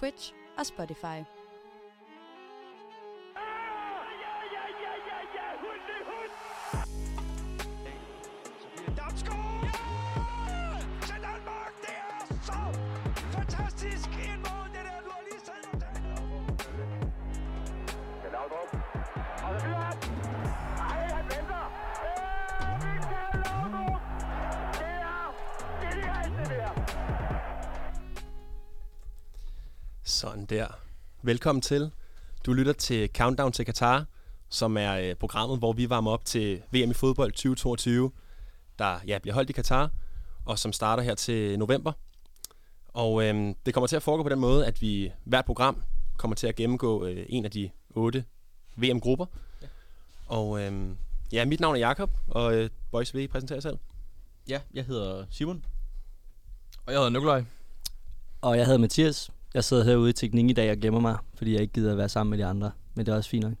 Twitch og Spotify. Sådan der. Velkommen til. Du lytter til Countdown til Qatar, som er øh, programmet, hvor vi varmer op til VM i fodbold 2022, der ja, bliver holdt i Qatar, og som starter her til november. Og øh, det kommer til at foregå på den måde, at vi hvert program kommer til at gennemgå øh, en af de otte VM-grupper. Ja. Og øh, ja, mit navn er Jakob og øh, Boys, vil I præsentere jer selv? Ja, jeg hedder Simon. Og jeg hedder Nikolaj. Og jeg hedder Mathias. Jeg sidder herude i teknik i dag og gemmer mig, fordi jeg ikke gider at være sammen med de andre. Men det er også fint nok.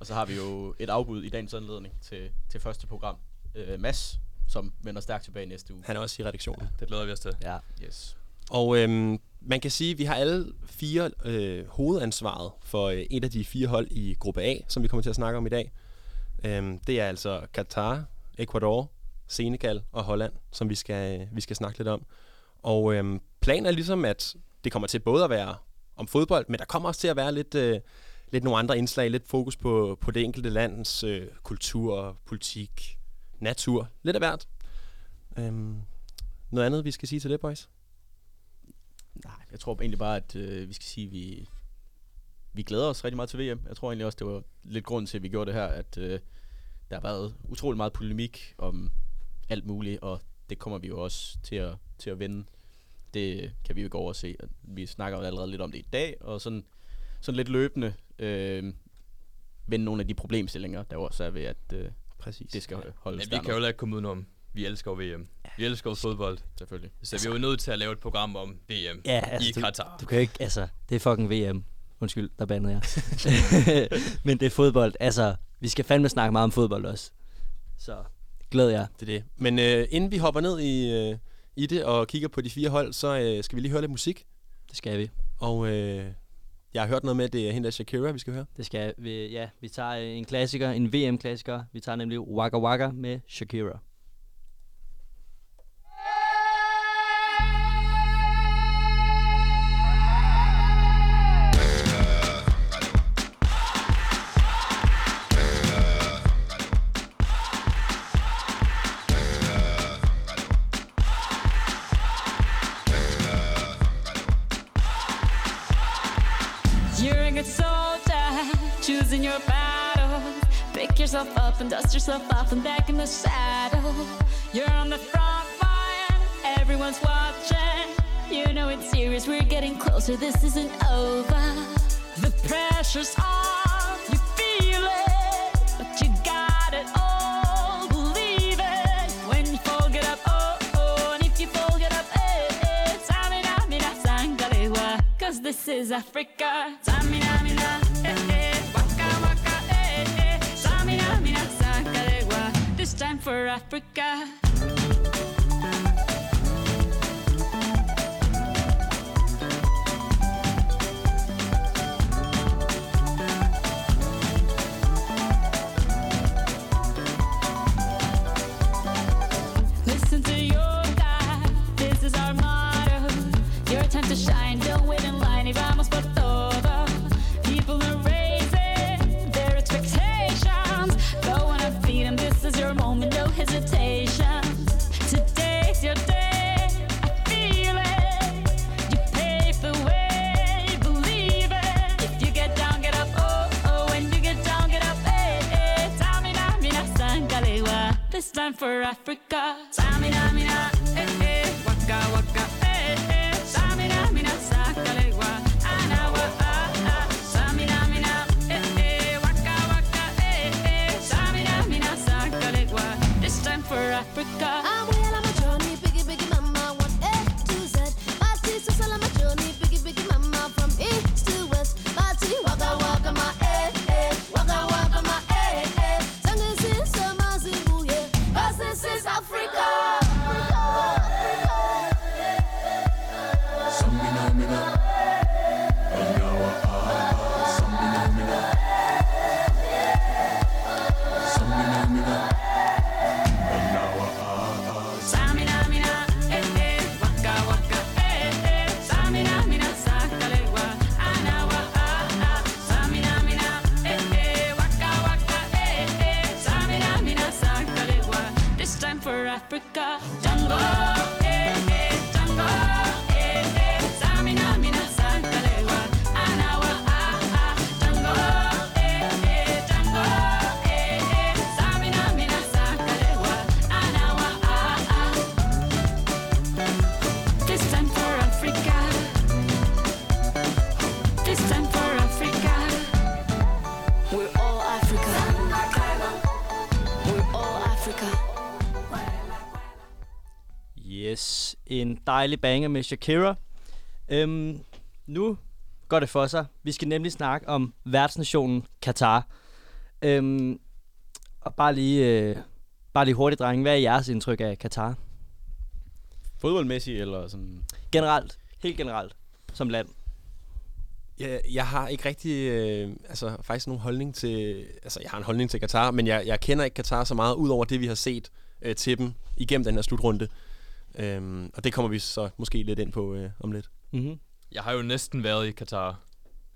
Og så har vi jo et afbud i dagens anledning til, til første program. Øh, Mads, som vender stærkt tilbage næste uge. Han er også i redaktionen. Det glæder vi os til. Ja. Yes. Og øhm, man kan sige, at vi har alle fire øh, hovedansvaret for øh, et af de fire hold i gruppe A, som vi kommer til at snakke om i dag. Øhm, det er altså Qatar, Ecuador, Senegal og Holland, som vi skal, øh, vi skal snakke lidt om. Og øhm, planen er ligesom, at det kommer til både at være om fodbold, men der kommer også til at være lidt, øh, lidt nogle andre indslag, lidt fokus på, på det enkelte landens øh, kultur, politik, natur, lidt af hvert. Øhm, noget andet, vi skal sige til det, boys? Nej, jeg tror egentlig bare, at øh, vi skal sige, at vi, vi glæder os rigtig meget til VM. Jeg tror egentlig også, det var lidt grund til, at vi gjorde det her, at øh, der har været utrolig meget polemik om alt muligt, og det kommer vi jo også til at, til at vende. Det kan vi jo ikke overse. at Vi snakker jo allerede lidt om det i dag, og sådan, sådan lidt løbende øh, vende nogle af de problemstillinger, der også er ved, at øh, Præcis. det skal holdes Men vi kan jo heller ikke komme udenom. Vi elsker VM. Vi elsker fodbold. selvfølgelig. Så vi er jo nødt til at lave et program om VM Ja, i altså, du, Katar. du kan ikke, altså, det er fucking VM. Undskyld, der bandede jeg. Men det er fodbold. Altså, vi skal fandme snakke meget om fodbold også. Så glæder jeg. Det er det. Men øh, inden vi hopper ned i, øh, i det og kigger på de fire hold, så øh, skal vi lige høre lidt musik. Det skal vi. Og øh, jeg har hørt noget med, at det er hende der Shakira, vi skal høre. Det skal vi. Ja, vi tager en klassiker, en VM-klassiker. Vi tager nemlig Waka Waka med Shakira. Yourself up and dust yourself off and back in the saddle. You're on the front line, everyone's watching. You know it's serious, we're getting closer, this isn't over. The pressure's on, you feel it, but you got it all. Believe it when you fall, get up, oh, oh, and if you fall, get up, eh, eh. Samina, mina, cause this is Africa. Samina, time for Africa. En dejlig banger med Shakira. Øhm, nu går det for sig. Vi skal nemlig snakke om værtsnationen Katar. Øhm, og bare lige, øh, bare lige hurtigt, drenge. Hvad er jeres indtryk af Katar? Fodboldmæssigt eller sådan... Generelt, helt generelt, som land. Jeg, jeg har ikke rigtig, øh, altså faktisk nogen holdning til, altså jeg har en holdning til Katar, men jeg, jeg kender ikke Katar så meget, ud over det, vi har set øh, til dem igennem den her slutrunde. Øhm, og det kommer vi så måske lidt ind på øh, om lidt. Mm-hmm. Jeg har jo næsten været i Katar.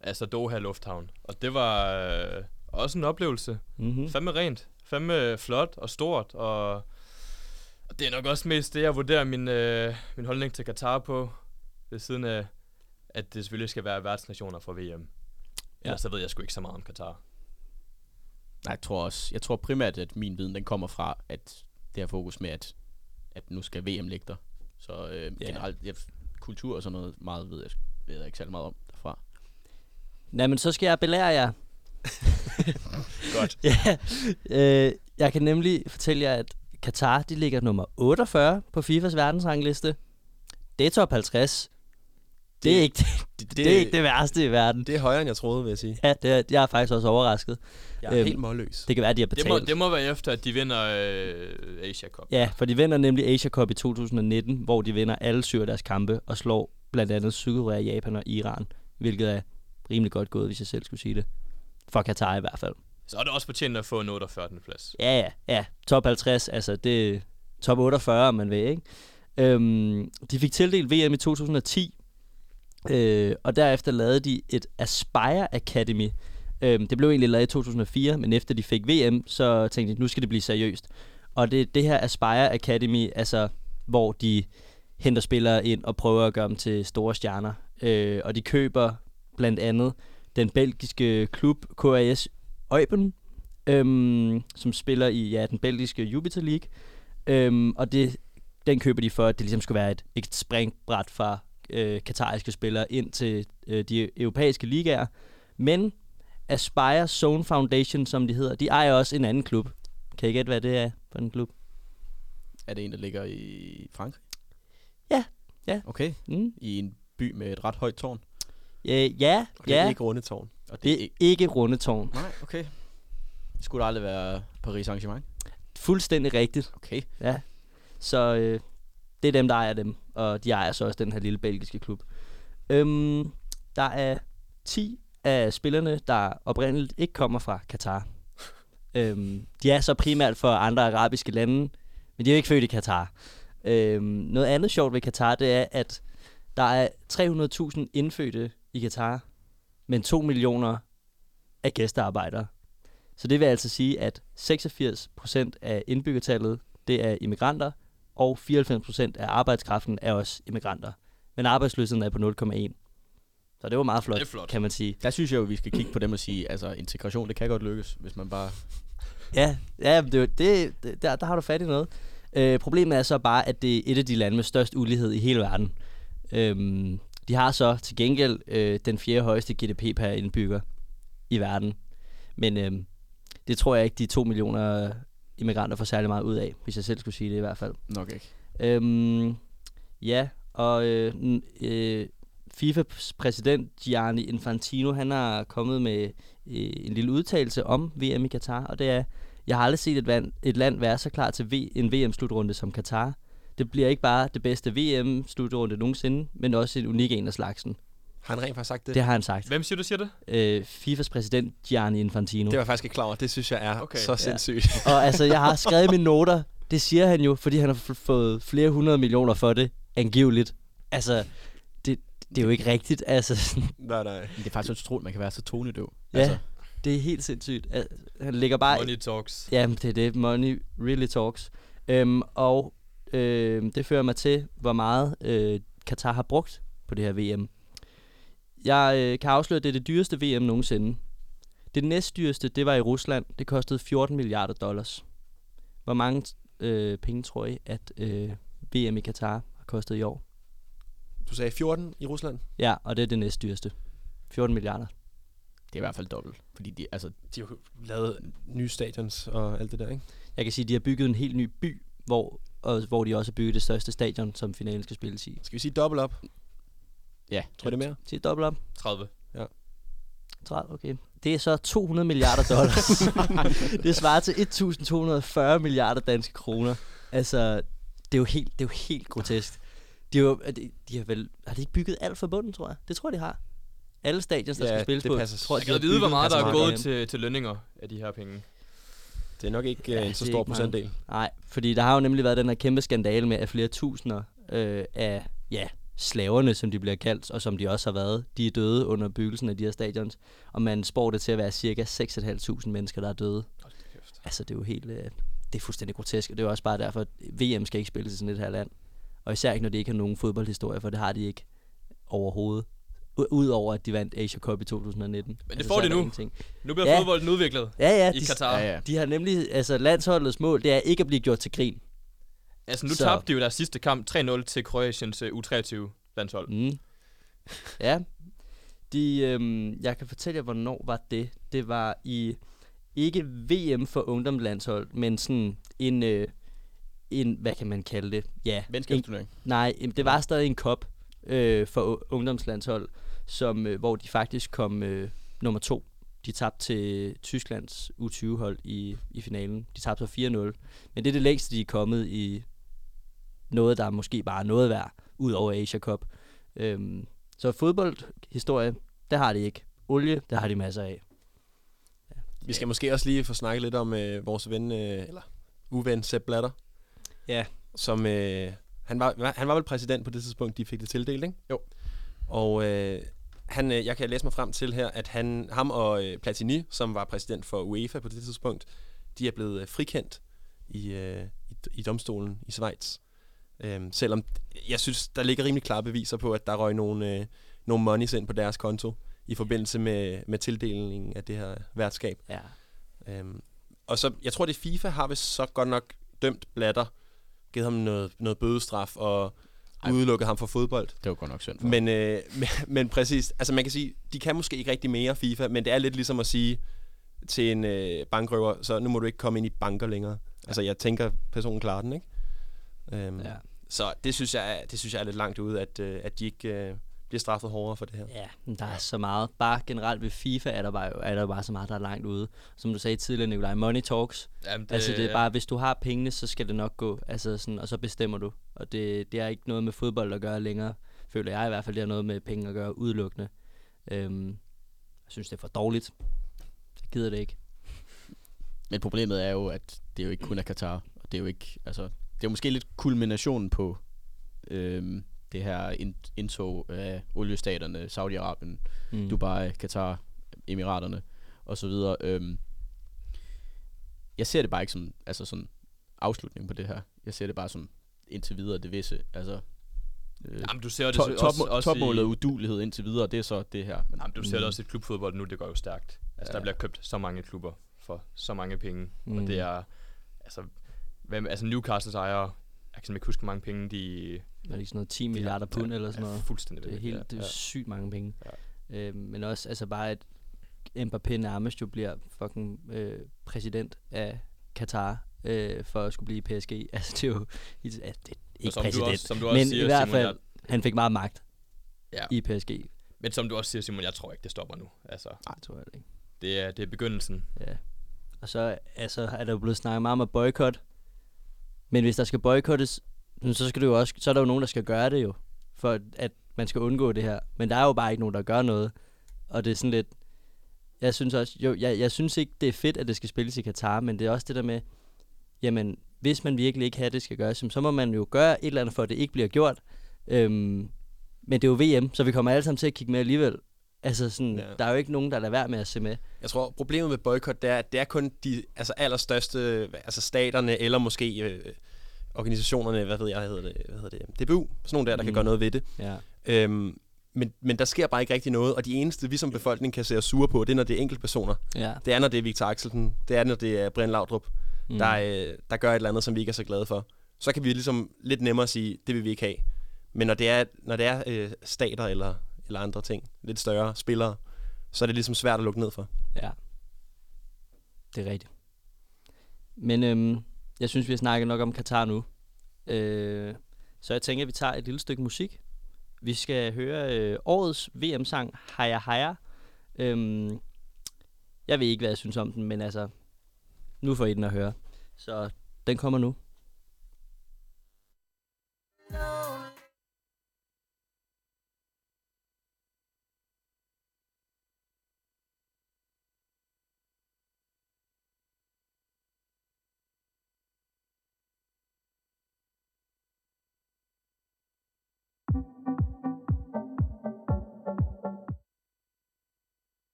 Altså Doha Lufthavn. Og det var øh, også en oplevelse. Mm-hmm. Fandme rent. Fandme flot og stort. Og, og det er nok også mest det, jeg vurderer min, øh, min holdning til Katar på. Ved siden af, at det selvfølgelig skal være værtsnationer for VM. Ja. Ja. så ved jeg sgu ikke så meget om Katar. Nej, jeg tror også... Jeg tror primært, at min viden, den kommer fra, at det her fokus med, at, at nu skal VM ligge der. Så øh, Ja. generelt, jeg, kultur og sådan noget, meget ved jeg, ved jeg ikke særlig meget om derfra. Nå, men så skal jeg belære jer. Godt. ja, øh, jeg kan nemlig fortælle jer, at Katar, de ligger nummer 48 på FIFAs verdensrangliste. Det er top 50. Det, det, er, ikke, det, det, det er ikke det værste i verden. Det er højere, end jeg troede, vil jeg sige. Ja, det er, jeg er faktisk også overrasket. Jeg er Øhm, helt målløs. Det kan være, at de har Det betalt. må, det må være efter, at de vinder øh, Asia Cup. Ja, for de vinder nemlig Asia Cup i 2019, hvor de vinder alle syv af deres kampe og slår blandt andet Sydkorea, Japan og Iran, hvilket er rimelig godt gået, hvis jeg selv skulle sige det. For Katar i hvert fald. Så er det også fortjent at få en 48. plads. Ja, ja, ja. Top 50, altså det er top 48, om man vil, ikke? Øhm, de fik tildelt VM i 2010, øh, og derefter lavede de et Aspire Academy. Øh, det blev egentlig lavet i 2004, men efter de fik VM, så tænkte de, nu skal det blive seriøst. Og det det her Aspire Academy, altså hvor de henter spillere ind og prøver at gøre dem til store stjerner. Øh, og de køber blandt andet den belgiske klub KAS Eupen, øhm, som spiller i ja, den belgiske Jupiter League. Øhm, og det, den køber de for, at det ligesom skulle være et, et springbræt fra øh, katariske spillere ind til øh, de europæiske ligaer. Men Aspire Zone Foundation, som de hedder, de ejer også en anden klub. Kan I gætte, hvad det er for en klub? Er det en, der ligger i Frankrig? Ja, ja. Okay. Mm. I en by med et ret højt tårn? Øh, ja, Og det er ja. ikke rundetårn. Og Det er ikke Rundetårn. Nej, okay. Det skulle aldrig være Paris Arrangement. Fuldstændig rigtigt. Okay. Ja. Så øh, det er dem, der ejer dem. Og de ejer så også den her lille belgiske klub. Øhm, der er 10 af spillerne, der oprindeligt ikke kommer fra Katar. øhm, de er så primært for andre arabiske lande, men de er jo ikke født i Katar. Øhm, noget andet sjovt ved Katar, det er, at der er 300.000 indfødte i Katar, men 2 millioner af gæstearbejdere. Så det vil altså sige, at 86% af indbyggertallet, det er immigranter, og 94% af arbejdskraften er også immigranter. Men arbejdsløsheden er på 0,1. Så det var meget flot, Det er flot. kan man sige. Der synes jeg jo, vi skal kigge på dem og sige, altså integration, det kan godt lykkes, hvis man bare... Ja, ja det, det, det, der, der har du fat i noget. Øh, problemet er så bare, at det er et af de lande med størst ulighed i hele verden. Øhm, de har så til gengæld øh, den fjerde højeste GDP per indbygger i verden. Men øhm, det tror jeg ikke, de to millioner immigranter får særlig meget ud af, hvis jeg selv skulle sige det i hvert fald. Nok ikke. Øhm, ja, og øh, øh, FIFAs præsident Gianni Infantino, han har kommet med øh, en lille udtalelse om VM i Katar, og det er, jeg har aldrig set et, vand, et land være så klar til v, en VM-slutrunde som Katar. Det bliver ikke bare det bedste VM-slutrunde nogensinde, men også en unik en af slagsen. Har han rent faktisk sagt det? Det har han sagt. Hvem siger du siger det? Øh, FIFAs præsident Gianni Infantino. Det var jeg faktisk ikke klar over. Det synes jeg er okay. Så Ja. sindssygt. Og altså, jeg har skrevet mine noter, det siger han jo, fordi han har f- fået flere hundrede millioner for det, angiveligt. Altså, det, det er jo ikke rigtigt. Altså, nej, nej. Men det er faktisk utroligt, at man kan være så tonedøv. ja, altså. det er helt sindssygt. Al- Han ligger bare... Money talks. Jamen, det er det. Money really talks. Øhm, og øhm, det fører mig til, hvor meget øh, Katar har brugt på det her VM. Jeg øh, kan afsløre, at det er det dyreste VM nogensinde. Det næstdyreste, det var i Rusland. Det kostede 14 milliarder dollars. Hvor mange øh, penge tror I, at øh, VM i Katar har kostet i år? Du sagde 14 i Rusland? Ja, og det er det næstdyreste. 14 milliarder. Det er i hvert fald dobbelt. Fordi de, altså, De har jo lavet nye stadions og alt det der, ikke? Jeg kan sige, at de har bygget en helt ny by, hvor og hvor de også har bygget det største stadion, som finalen skal spilles i. Skal vi sige dobbelt op? Ja, Tror det er mere? Til dobbelt op. 30. 30, okay. Det er så 200 milliarder dollars. det svarer til 1240 milliarder danske kroner. Altså, det er jo helt, det er jo helt grotesk. De, er jo, er de, de har vel, har de ikke bygget alt for bunden, tror jeg? Det tror jeg, de har. Alle stadions, der Ja, skal spilles det på, passer. tror jeg, kan vide, hvor meget der er gået til, til lønninger af de her penge. Det er nok ikke Ja, ja, en så stor procentdel. Nej, fordi der har jo nemlig været den her kæmpe skandale med, at flere tusinder øh, af ja, slaverne, som de bliver kaldt, og som de også har været, de er døde under byggelsen af de her stadions. Og man spår det til at være cirka 6.500 mennesker, der er døde. Altså, det er jo helt... Øh, det er fuldstændig grotesk, og det er jo også bare derfor, at VM skal ikke spilles i sådan et her land. Og især ikke, når de ikke har nogen fodboldhistorie, for det har de ikke overhovedet. Udover at de vandt Asia Cup i 2019. det Altså, får de nu. Ingenting. Nu bliver ja. fodbolden udviklet Ja, ja, i de, Katar. Ja, ja. de har nemlig... Altså, landsholdets mål, det er ikke at blive gjort til grin. Altså, nu Så- tabte de jo deres sidste kamp 3-0 til Kroatiens uh, U23-landshold. Mm. Ja. De, øhm, jeg kan fortælle jer, hvornår var det. Det var i, ikke VM for ungdomslandshold, men sådan en, øh, en hvad kan man kalde det? Ja, en, Venskabsturnering. nej, det var stadig en kop øh, for ungdomslandshold, som, øh, hvor de faktisk kom øh, nummer to. De tabte til Tysklands U20-hold i, i finalen. De tabte så 4-0. Men det er det længste, de er kommet i noget, der er måske bare noget værd, ud over Asia Cup. Øhm, så fodboldhistorie, det har de ikke. Olie, det har de masser af. Vi skal måske også lige få snakket lidt om øh, vores ven, øh, eller uven Sepp Blatter. Ja. Som, øh, han, var, han var vel præsident på det tidspunkt, de fik det tildelt, ikke? Jo. Og øh, han, øh, jeg kan læse mig frem til her, at han, ham og øh, Platini, som var præsident for UEFA på det tidspunkt, de er blevet øh, frikendt i, øh, i, i domstolen i Schweiz. Øhm, selvom jeg synes, der ligger rimelig klare beviser på, at der røg nogle, øh, nogle monies ind på deres konto i forbindelse med, med tildelingen af det her værtskab. Ja. Øhm, og så, jeg tror, det FIFA har vist så godt nok dømt Blatter, givet ham noget, noget bødestraf og Ej. udelukket ham fra fodbold. Det var godt nok synd for. Men, øh, men, men præcis, altså man kan sige, de kan måske ikke rigtig mere FIFA, men det er lidt ligesom at sige til en øh, bankrøver, så nu må du ikke komme ind i banker længere. Altså jeg tænker, personen klarer den, ikke? Øhm, Ja. Så det synes, jeg er, det synes jeg er lidt langt ude, at, øh, at de ikke øh, bliver straffet hårdere for det her. Ja, men der er så meget. Bare generelt ved FIFA er der bare, er der bare så meget, der er langt ude. Som du sagde tidligere, Nikolaj, money talks. Jamen, det, altså det er bare, hvis du har pengene, så skal det nok gå. Altså sådan, og så bestemmer du. Og det, det er ikke noget med fodbold at gøre længere. Føler jeg i hvert fald, det har noget med penge at gøre udelukkende. Øhm, jeg synes, det er for dårligt. Jeg gider det ikke. Men problemet er jo, at det jo ikke kun er Katar. Og det er jo ikke, altså, det er måske lidt kulminationen på øhm, det her ind- indtog af oliestaterne, Saudi-Arabien, Mm. Dubai, Katar, Emiraterne og så videre. Øhm, jeg ser det bare ikke som altså sådan afslutning på det her. Jeg ser det bare som indtil videre det visse. Altså, øh, Jamen, du ser det to, top, også, også topmålet i, udulighed indtil videre, det er så det her. Men, Jamen, du ser det også i klubfodbold nu, det går jo stærkt. Altså, Ja. der bliver købt så mange klubber for så mange penge. Mm. Mm. Og det er, altså, hvem, altså Newcastles ejere, jeg kan ikke huske, hvor mange penge de... Er det ikke sådan noget 10 milliarder pund eller sådan noget? Fuldstændig Det er, helt, det er ja. sygt mange penge. Ja. Øh, men også altså bare, at Mbappé nærmest jo bliver fucking øh, præsident af Katar øh, for at skulle blive PSG. Altså det er jo ja, det er ikke som du præsident, også- som du også men siger, i hvert Simon, fald, jeg- han fik meget magt Ja. i PSG. Men som du også siger, Simon, jeg tror ikke, det stopper nu. Altså, Nej, tror jeg det ikke. det er, det er begyndelsen. Ja. Og så altså, er der jo blevet snakket meget om at boykot. Men hvis der skal boykottes, så skal det jo også, så er der jo nogen, der skal gøre det jo. For at man skal undgå det her. Men der er jo bare ikke nogen, der gør noget. Og det er sådan lidt... Jeg synes også... Jo, jeg, jeg synes ikke, det er fedt, at det skal spilles i Katar, men det er også det der med... Jamen, hvis man virkelig ikke har, det skal gøres, så må man jo gøre et eller andet for, at det ikke bliver gjort. Øhm, men det er jo VM, så vi kommer alle sammen til at kigge med alligevel. Altså sådan, Ja. der er jo ikke nogen, der lader være med at se med. Jeg tror, problemet med boykot, det er, at det er kun de altså, allerstørste, altså staterne, eller måske øh, organisationerne, hvad ved jeg, hedder det, hvad hedder det DBU, sådan nogle der, der mm. kan gøre noget ved det. Ja. Øhm, men, men der sker bare ikke rigtig noget, og de eneste, vi som befolkning kan se os sure på, det er, når det er enkeltpersoner. Ja. Det er, når det er Victor Axelsen, det er, når det er Brian Laudrup. Mm. der, øh, der gør et eller andet, som vi ikke er så glade for. Så kan vi ligesom lidt nemmere sige, det vil vi ikke have. Men når det er, når det er øh, stater eller, eller andre ting, lidt større spillere, så er det ligesom svært at lukke ned for. Ja. Det er rigtigt. Men øhm, jeg synes, vi har snakket nok om Katar nu. Øh, så jeg tænker, at vi tager et lille stykke musik. Vi skal høre øh, årets VM-sang, Haya Haya. Øhm, jeg ved ikke, hvad jeg synes om den, men altså, nu får I den at høre. Så den kommer nu.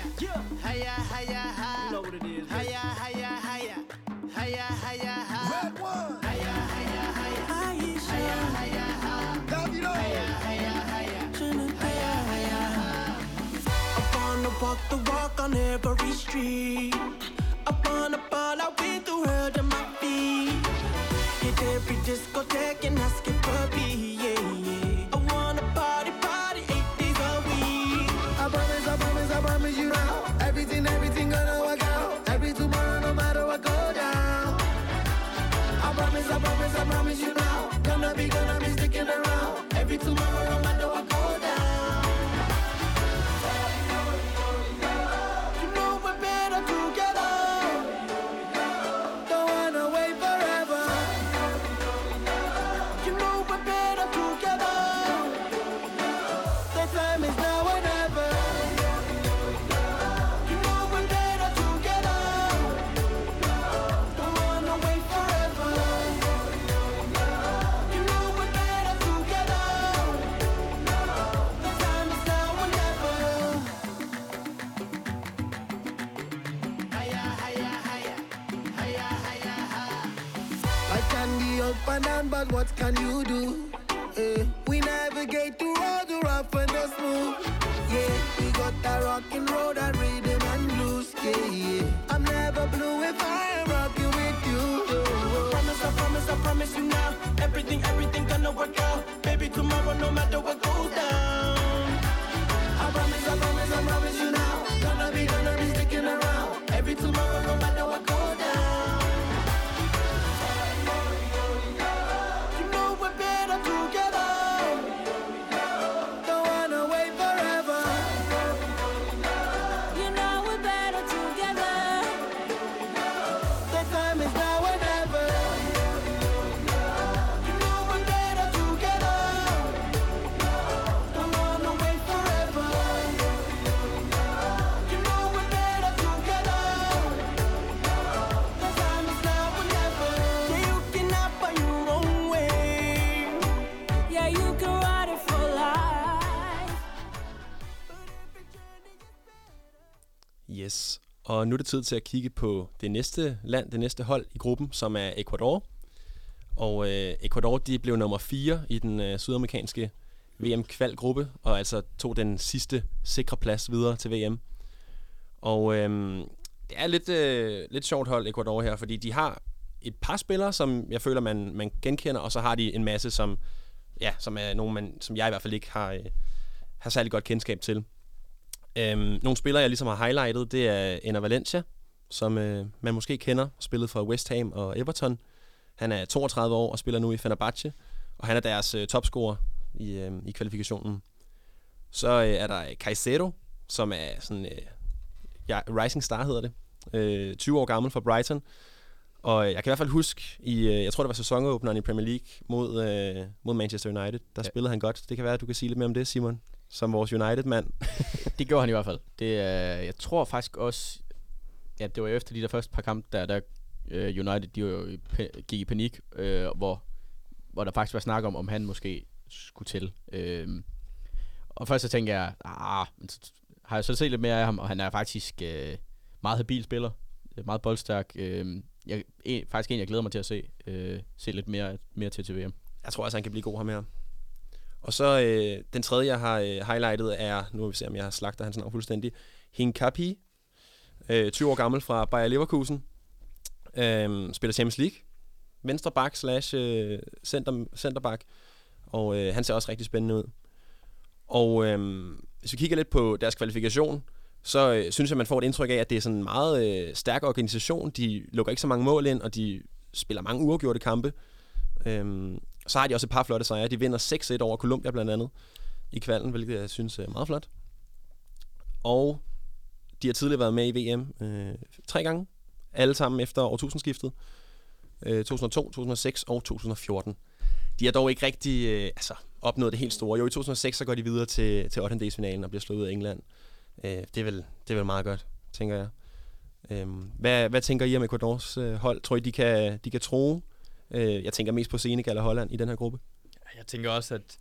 higher, higher, higher, higher. You know what it is. Higher, higher, higher, higher, higher, higher. Red one. Higher, higher, higher, higher, higher, higher. Down you know. Higher, higher, higher, higher, higher, higher. I wanna walk the walk on every street. I wanna ball out with the world on my feet. Hit every discotheque and ask it for beat. Promise, I promise, I promise you now. Gonna be, gonna be sticking around. Every tomorrow, no What can you do? Nu er det tid til at kigge på det næste land, det næste hold i gruppen, som er Ecuador. Og øh, Ecuador de blev nummer 4 i den øh, sydamerikanske VM-kvalgruppe, og altså tog den sidste sikre plads videre til VM. Og øh, det er lidt, øh, lidt sjovt hold, Ecuador her, fordi de har et par spillere, som jeg føler, man, man genkender, og så har de en masse, som, ja, som er nogen, man, som jeg i hvert fald ikke har, øh, har særlig godt kendskab til. Øhm, nogle spillere, jeg ligesom har highlightet, det er Ener Valencia, som øh, man måske kender, spillet for West Ham og Everton. Han er 32 år og spiller nu i Fenerbahce, og han er deres øh, topscorer i, øh, i kvalifikationen. Så øh, er der Caicedo, som er sådan øh, ja, Rising Star hedder det. Øh, 20 år gammel for Brighton. Og jeg kan i hvert fald huske, i, øh, jeg tror det var sæsonåbneren i Premier League mod, øh, mod Manchester United, der ja. spillede han godt. Det kan være, at du kan sige lidt mere om det, Simon, som vores United-mand. Det gjorde han i hvert fald. Det, er, jeg tror faktisk også, ja, det var efter de der første par kampe, der, der uh, United de jo gik i panik, øh, hvor, hvor der faktisk var snak om, om han måske skulle til. Øh, og først så tænkte jeg, ah, har jeg så set lidt mere af ham, og han er faktisk øh, meget habil spiller, øh, meget boldstærk. Øh, jeg, en, faktisk en, jeg glæder mig til at se, øh, se lidt mere, mere til til VM. Jeg tror altså, han kan blive god ham her. Og så øh, den tredje, jeg har øh, highlightet, er, nu vil vi se, om jeg har slagtet hans navn fuldstændig, Hinkapi, øh, 20 år gammel fra Bayer Leverkusen, øh, spiller Champions League, venstre bak slash øh, center, centerback, og øh, han ser også rigtig spændende ud. Og øh, hvis vi kigger lidt på deres kvalifikation, så øh, synes jeg, man får et indtryk af, at det er sådan en meget øh, stærk organisation. De lukker ikke så mange mål ind, og de spiller mange uafgjorte kampe. Øhm, så har de også et par flotte sejre. De vinder 6-1 over Colombia blandt andet i kvalden, hvilket jeg synes er meget flot. Og de har tidligere været med i VM øh, tre gange. Alle sammen efter årtusindskiftet. Øh, 2002, 2006 og 2014. De har dog ikke rigtig øh, altså, opnået det helt store. Jo, i 2006 så går de videre til, til 8. finalen og bliver slået ud af England. Øh, det, er vel, det er vel meget godt, tænker jeg. Øh, hvad, hvad tænker I om Ecuadors øh, hold? Tror I, de kan, de kan tro? Øh, jeg tænker mest på Senegal og Holland i den her gruppe. Jeg tænker også, at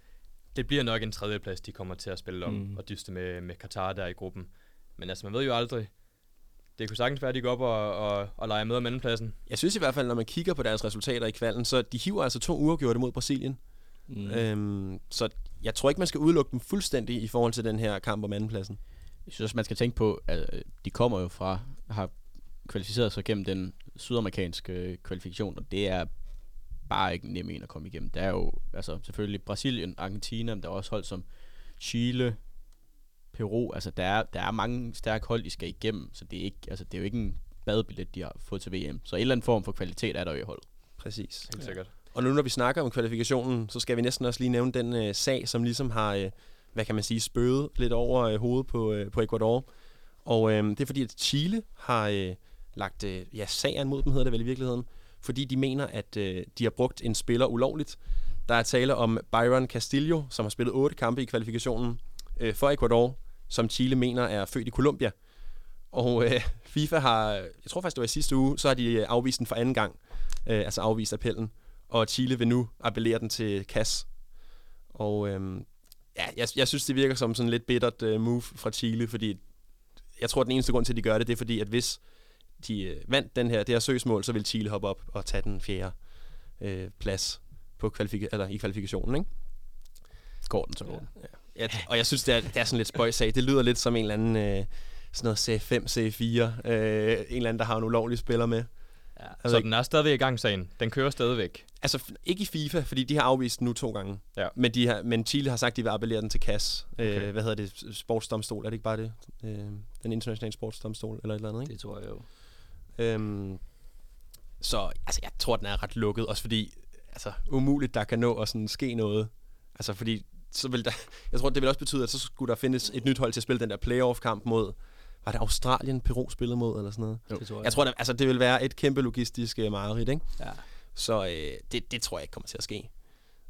det bliver nok en tredjeplads, de kommer til at spille om Mm. og dyste med, med Katar der i gruppen. Men altså, man ved jo aldrig. Det kunne sagtens være, at de går op og, og, og leger med om andenpladsen. Jeg synes i hvert fald, når man kigger på deres resultater i kvalden, så de hiver altså to uafgjorte mod Brasilien. Mm. Mm. Øhm, så jeg tror ikke, man skal udelukke dem fuldstændig i forhold til den her kamp om andenpladsen. Jeg synes også, man skal tænke på, at øh, de kommer jo fra, har kvalificeret sig gennem den sydamerikanske øh, kvalifikation, og det er bare ikke nem en at komme igennem. Der er jo altså, selvfølgelig Brasilien, Argentina, men der er også hold som Chile, Peru. Altså, der er, der er mange stærke hold, de skal igennem, så det er, ikke, altså, det er jo ikke en badebillet, de har fået til VM. Så en eller anden form for kvalitet er der jo i holdet. Præcis. Helt sikkert. Og nu når vi snakker om kvalifikationen, så skal vi næsten også lige nævne den øh, sag, som ligesom har, øh, hvad kan man sige, spøget lidt over øh, hovedet på, øh, på Ecuador. Og øh, det er fordi, at Chile har øh, lagt øh, ja, sagen mod dem, hedder det vel i virkeligheden, fordi de mener, at øh, de har brugt en spiller ulovligt. Der er tale om Byron Castillo, som har spillet otte kampe i kvalifikationen øh, for Ecuador, som Chile mener er født i Colombia. Og øh, FIFA har, jeg tror faktisk det var i sidste uge, så har de øh, afvist den for anden gang, øh, altså afvist appellen og Chile vil nu appellere den til CAS. Og øh, ja, jeg, jeg synes, det virker som sådan lidt bittert øh, move fra Chile, fordi jeg tror, at den eneste grund til, at de gør det, det er fordi, at hvis de øh, vandt den her, det her søgsmål, så vil Chile hoppe op og tage den fjerde øh, plads på kvalifika- eller i kvalifikationen, ikke? Går den så går den. Ja, og jeg synes, det er, det er sådan lidt spøjsag. Det lyder lidt som en eller anden øh, sådan noget C5, C4. Øh, en eller anden, der har en ulovlig spiller med. Ja. Jeg Så den er stadigvæk i gang, sagen. Den kører stadigvæk. Altså, ikke i FIFA, fordi de har afvist den nu to gange. Ja. Men, de har, men Chile har sagt, at de vil appellere den til CAS. Okay. Okay. Øh, hvad hedder det? Sportsdomstol, er det ikke bare det? Øh, den internationale sportsdomstol, eller et eller andet, ikke? Det tror jeg jo. Øhm, så altså, jeg tror, den er ret lukket, også fordi altså, umuligt, der kan nå at sådan, ske noget. Altså, fordi så vil der, jeg tror, det vil også betyde, at så skulle der findes et nyt hold til at spille den der playoff-kamp mod, var det Australien, Peru spillede mod, eller sådan noget? Det tror jeg. Jeg tror, det, altså, det vil være et kæmpe logistisk uh, mareridt, ikke? Ja. Så øh, det, det tror jeg ikke kommer til at ske.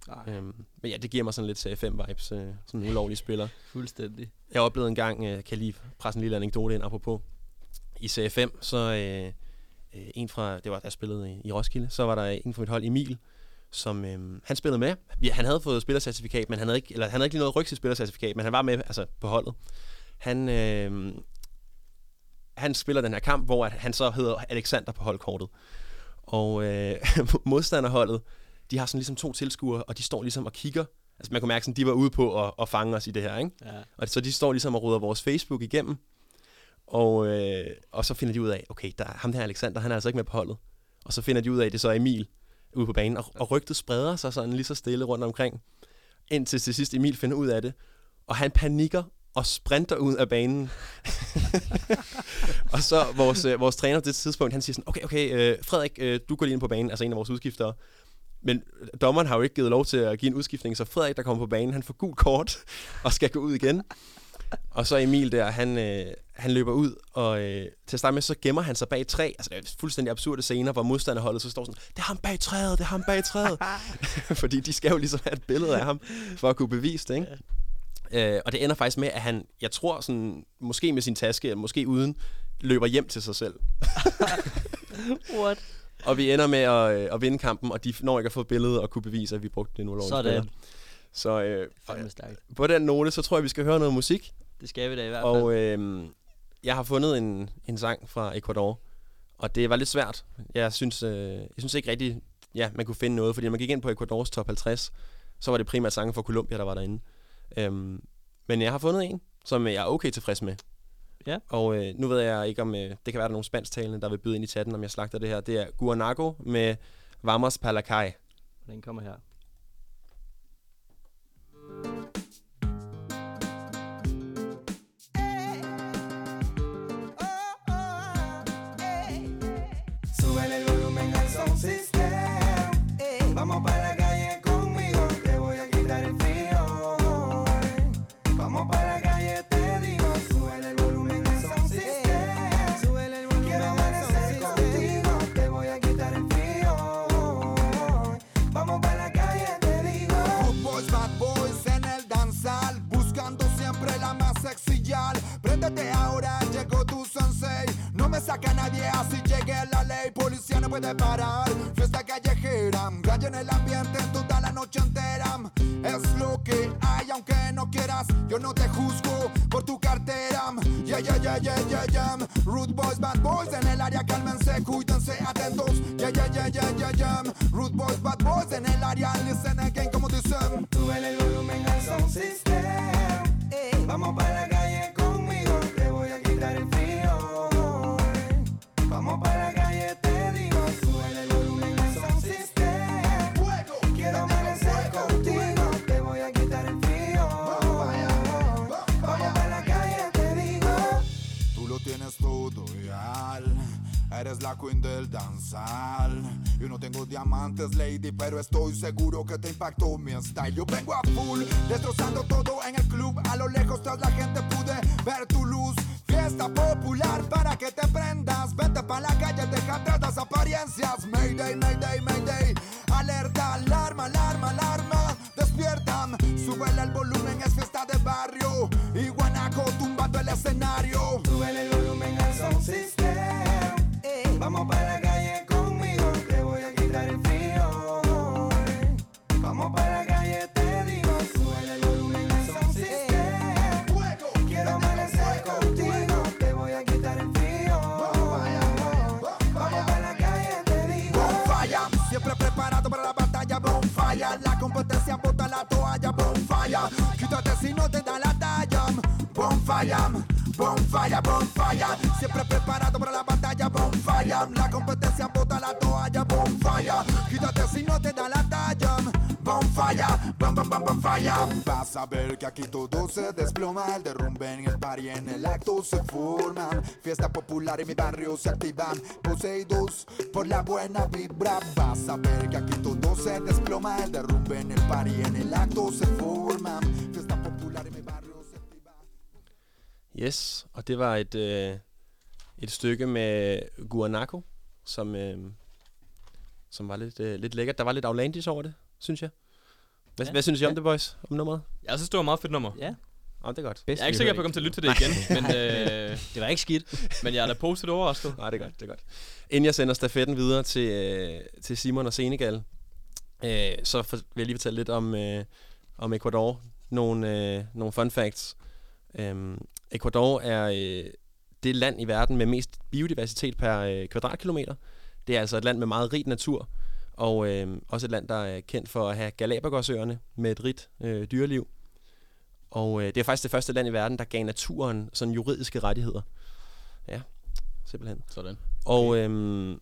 Nej, Øhm, men ja, det giver mig sådan lidt CF5-vibes, øh, sådan en ulovlig spiller. fuldstændig. Jeg oplevede en gang, øh, kan jeg lige presse en lille anekdote ind apropos, i CF5, så øh, øh, en fra, det var jeg spillede i, i Roskilde, så var der en fra mit hold, Emil, som øh, han spillede med. Ja, han havde fået spillercertifikat, men han havde ikke, eller han havde ikke lige noget ryg til spillercertifikat, men han var med altså, på holdet. Han, øh, han spiller den her kamp, hvor at han så hedder Alexander på holdkortet. Og øh, modstanderholdet, de har sådan ligesom to tilskuere, og de står ligesom og kigger. Altså man kunne mærke, sådan, de var ude på at, at fange os i det her, ikke? Ja. Og så de står ligesom og ruder vores Facebook igennem. Og, øh, og så finder de ud af, okay, der, ham der Alexander, han er altså ikke med på holdet. Og så finder de ud af, at det er så Emil ude på banen. Og, og rygtet spreder sig sådan lige så stille rundt omkring. Indtil til sidst Emil finder ud af det. Og han panikker og sprinter ud af banen. og så vores, øh, vores træner på det tidspunkt, han siger sådan, okay, okay, øh, Frederik, øh, du går lige ind på banen, altså en af vores udskiftere. Men dommeren har jo ikke givet lov til at give en udskiftning, så Frederik, der kommer på banen, han får gult kort og skal gå ud igen. Og så Emil der, han, øh, han løber ud, og øh, til at starte med, så gemmer han sig bag et træ. Altså, det er fuldstændig absurde scener, hvor modstanderholdet så står sådan, det er ham bag træet, det er ham bag træet. Fordi de skal jo ligesom have et billede af ham, for at kunne bevise det, ikke? Øh, og det ender faktisk med, at han, jeg tror sådan, måske med sin taske, eller måske uden, løber hjem til sig selv. What? Og vi ender med at, øh, at vinde kampen, og de når ikke at få billedet og kunne bevise, at vi brugte den ulovlige Sådan. spiller. Så øh, stærkt. på den note, så tror jeg, vi skal høre noget musik. Det skal vi da i hvert fald. Og øh, jeg har fundet en, en sang fra Ecuador, og det var lidt svært. Jeg synes, øh, jeg synes ikke rigtigt, ja, man kunne finde noget, fordi når man gik ind på Ecuadors top 50, så var det primært sange fra Colombia, der var derinde. Øhm, men jeg har fundet en, som jeg er okay tilfreds med. Ja. Og øh, nu ved jeg ikke, om øh, det kan være, der er nogle spansktalende, der vil byde ind i chatten, om jeg slagter det her. Det er Guanago med Vamos Palacay. Den kommer her. Thank you. No me saca nadie así llegue la ley Policía no puede parar. Fiesta callejera Raya en el ambiente toda la noche entera. Es lo que hay aunque no quieras Yo no te juzgo por tu cartera. Yeah, yeah, yeah, yeah, yeah, yeah Rude boys, bad boys en el área Cálmense, cuídense, atentos. Yeah, yeah, yeah, yeah, yeah, yeah Rude boys, bad boys en el área Listen Eres la queen del danzal. Yo no tengo diamantes, lady, pero estoy seguro que te impactó mi style. Yo vengo a full, destrozando todo en el club. A lo lejos tras la gente pude ver tu luz. Fiesta popular para que te prendas. Vete pa' la calle, deja atrás las apariencias. Mayday, mayday, mayday. Alerta, alarma, alarma, alarma. Despiertan, súbele el volumen, es fiesta de barrio. Y guanaco tumbando el escenario. Súbele Quítate si no te da la talla, bonfire. Bonfire, bonfire, siempre preparado para la batalla, bonfire. La competencia bota la toalla, bonfire. Quítate si no te da falla, bam bam bam bam falla. Vas a ver que aquí todo se desploma, el derrumbe en el party, en el acto se forman. Fiesta popular en mi barrio se activan, poseídos por la buena vibra. Vas a ver que aquí todo se desploma, el derrumbe en el party, en el acto se forman. Fiesta popular en mi barrio se activan. Yes, og det var et, øh, et stykke med Guanaco, som, øh, som var lidt, øh, lidt lækkert. Der var lidt outlandish over det, synes jeg. Hvad, ja. Hvad synes I om Ja. det, boys? Om nummeret? Jeg synes, det var et meget fedt nummer. Ja, Ja, det er godt. bedst Jeg er ikke sikker på, at jeg kommer til at lytte til det igen, men, øh, Det var ikke skidt. men jeg er da positivt overrasket. Nej, det er godt, det er godt. Inden jeg sender stafetten videre til, øh, til Simon og Senegal, øh, så for, vil jeg lige fortælle lidt om, øh, om Ecuador. Nogle, øh, nogle fun facts. Øhm, Ecuador er øh, det land i verden med mest biodiversitet per øh, kvadratkilometer. Det er altså et land med meget rigt natur, og øh, også et land, der er kendt for at have Galapagosøerne med et rigt øh, dyreliv. Og øh, det er faktisk det første land i verden, der gav naturen sådan juridiske rettigheder. Ja, simpelthen. Sådan. Og øhm,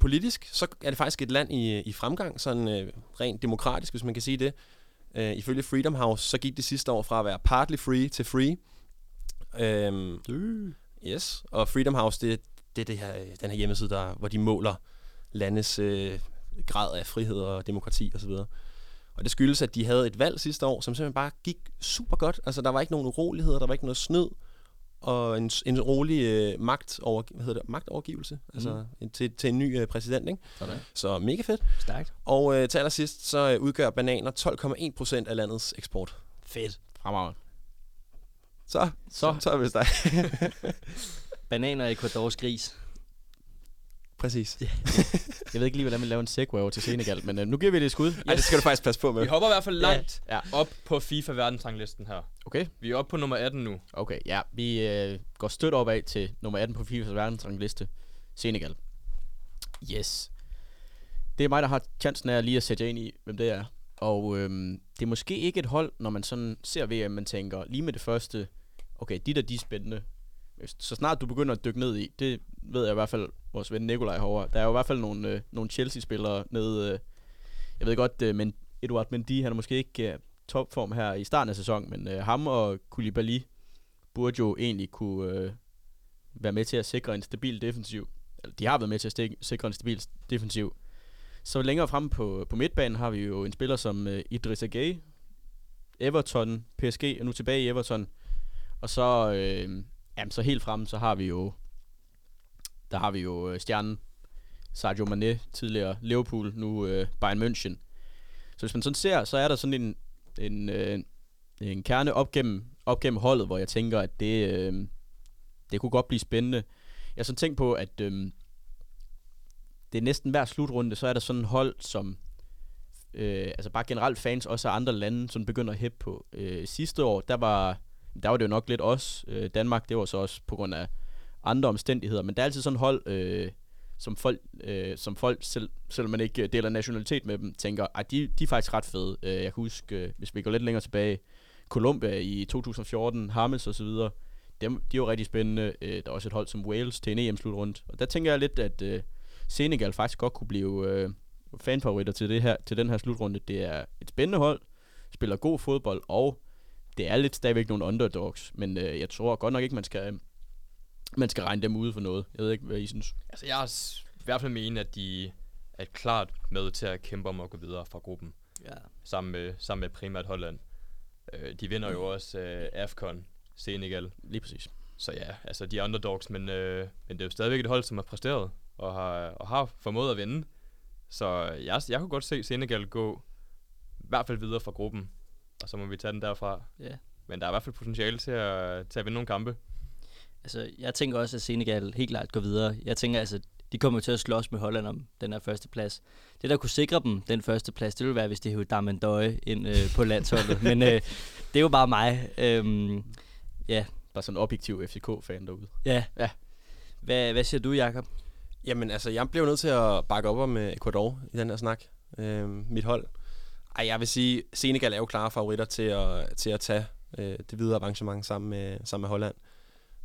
politisk, så er det faktisk et land i, i fremgang, sådan øh, rent demokratisk, hvis man kan sige det. Øh, ifølge Freedom House, så gik det sidste år fra at være partly free til free. Øhm, yes, og Freedom House, det, det er det her, øh, den her hjemmeside, der, hvor de måler landets øh, grad af frihed og demokrati osv. Og det skyldes, at de havde et valg sidste år, som simpelthen bare gik super godt. Altså, der var ikke nogen uroligheder, der var ikke noget snyd, og en, en rolig øh, magt over, hvad hedder det, magtovergivelse altså, en, til, til en ny øh, præsident. Ikke? Sådan. Så mega fedt. Stærkt. Og øh, til allersidst, så øh, udgør bananer 12,1 procent af landets eksport. Fedt. Fremragende. Så, Så. så er det vist dig. Bananer i Ecuadors gris. Præcis. Jeg ved ikke lige, hvordan vi laver en segway over til Senegal, men uh, nu giver vi det et skud. Ej, det skal du faktisk passe på med. Vi hopper i hvert fald langt Ja. op på FIFA verdensranglisten her. Okay, Vi er oppe på nummer 18 nu. okay. Ja, vi øh, går stødt opad til nummer 18 på FIFAs verdensrangliste. Senegal. Yes. Det er mig, der har chancen af lige at sætte jer ind i, hvem det er. Og øhm, det er måske ikke et hold, når man sådan ser VM, man tænker lige med det første, okay, de der, de er spændende. Så snart du begynder at dykke ned i, det ved jeg i hvert fald, vores ven Nikolaj herovre, der er jo i hvert fald nogle, øh, nogle Chelsea-spillere nede, øh, jeg ved godt, øh, men Eduard Mendy, han er måske ikke øh, topform her i starten af sæsonen, men øh, ham og Koulibaly burde jo egentlig kunne øh, være med til at sikre en stabil defensiv, eller de har været med til at stik- sikre en stabil defensiv. Så længere frem på, på midtbanen har vi jo en spiller som øh, Idrissa Gueye, Everton, PSG er nu tilbage i Everton. Og så, øh, jamen, så helt frem, så har vi jo, der har vi jo øh, stjernen Sadio Mane, tidligere Liverpool, nu øh, Bayern München. Så hvis man sådan ser, så er der sådan en, en, øh, en kerne op gennem, op gennem holdet, hvor jeg tænker, at det, øh, det kunne godt blive spændende. Jeg har sådan tænkt på, at øh, det er næsten hver slutrunde, så er der sådan en hold, som øh, altså bare generelt fans også af andre lande, som begynder at hæppe på. Øh, sidste år, der var, der var det jo nok lidt os. Øh, Danmark, det var så også på grund af andre omstændigheder, men der er altid sådan et hold, øh, som folk, øh, som folk selv, selvom man ikke øh, deler nationalitet med dem, tænker, at de, de er faktisk ret fede. Øh, jeg kan huske, øh, hvis vi går lidt længere tilbage, Colombia i 2014, Hamels og så videre, dem, de er jo rigtig spændende. Øh, der er også et hold som Wales til en EM-slutrunde. Og der tænker jeg lidt, at øh, Senegal faktisk godt kunne blive øh, fanfavoritter til, det her, til den her slutrunde. Det er et spændende hold, spiller god fodbold, og det er lidt stadigvæk nogle underdogs. Men øh, jeg tror godt nok ikke, man skal, man skal regne dem ude for noget. Jeg ved ikke, hvad I synes. Altså, jeg har i hvert fald mene, at de er klart med til at kæmpe om at gå videre fra gruppen. Ja. Sammen med, sammen med primært Holland. Øh, de vinder jo også øh, AFCON, Senegal. Lige præcis. Så ja, altså de er underdogs, men, øh, men det er jo stadigvæk et hold, som har præsteret og har, og har formået at vinde. Så jeg, jeg kunne godt se Senegal gå i hvert fald videre fra gruppen, og så må vi tage den derfra. Ja. Men der er i hvert fald potentiale til at, til at vinde nogle kampe. Altså, jeg tænker også, at Senegal helt klart går videre. Jeg tænker altså, de kommer til at slås med Holland om den her første plads. Det, der kunne sikre dem den første plads, det ville være, hvis de hævde Darmandøje ind øh, på landsholdet. Men øh, det er jo bare mig. Øhm, ja. Bare sådan en objektiv FCK-fan derude. Ja. ja. Hvad, hvad siger du, Jakob? Jamen, altså, jeg blev nødt til at bakke op om øh, Ecuador i den her snak. Øh, mit hold. Ej, jeg vil sige, Senegal er jo klare favoritter til at, til at tage øh, det videre arrangement sammen med, sammen med Holland.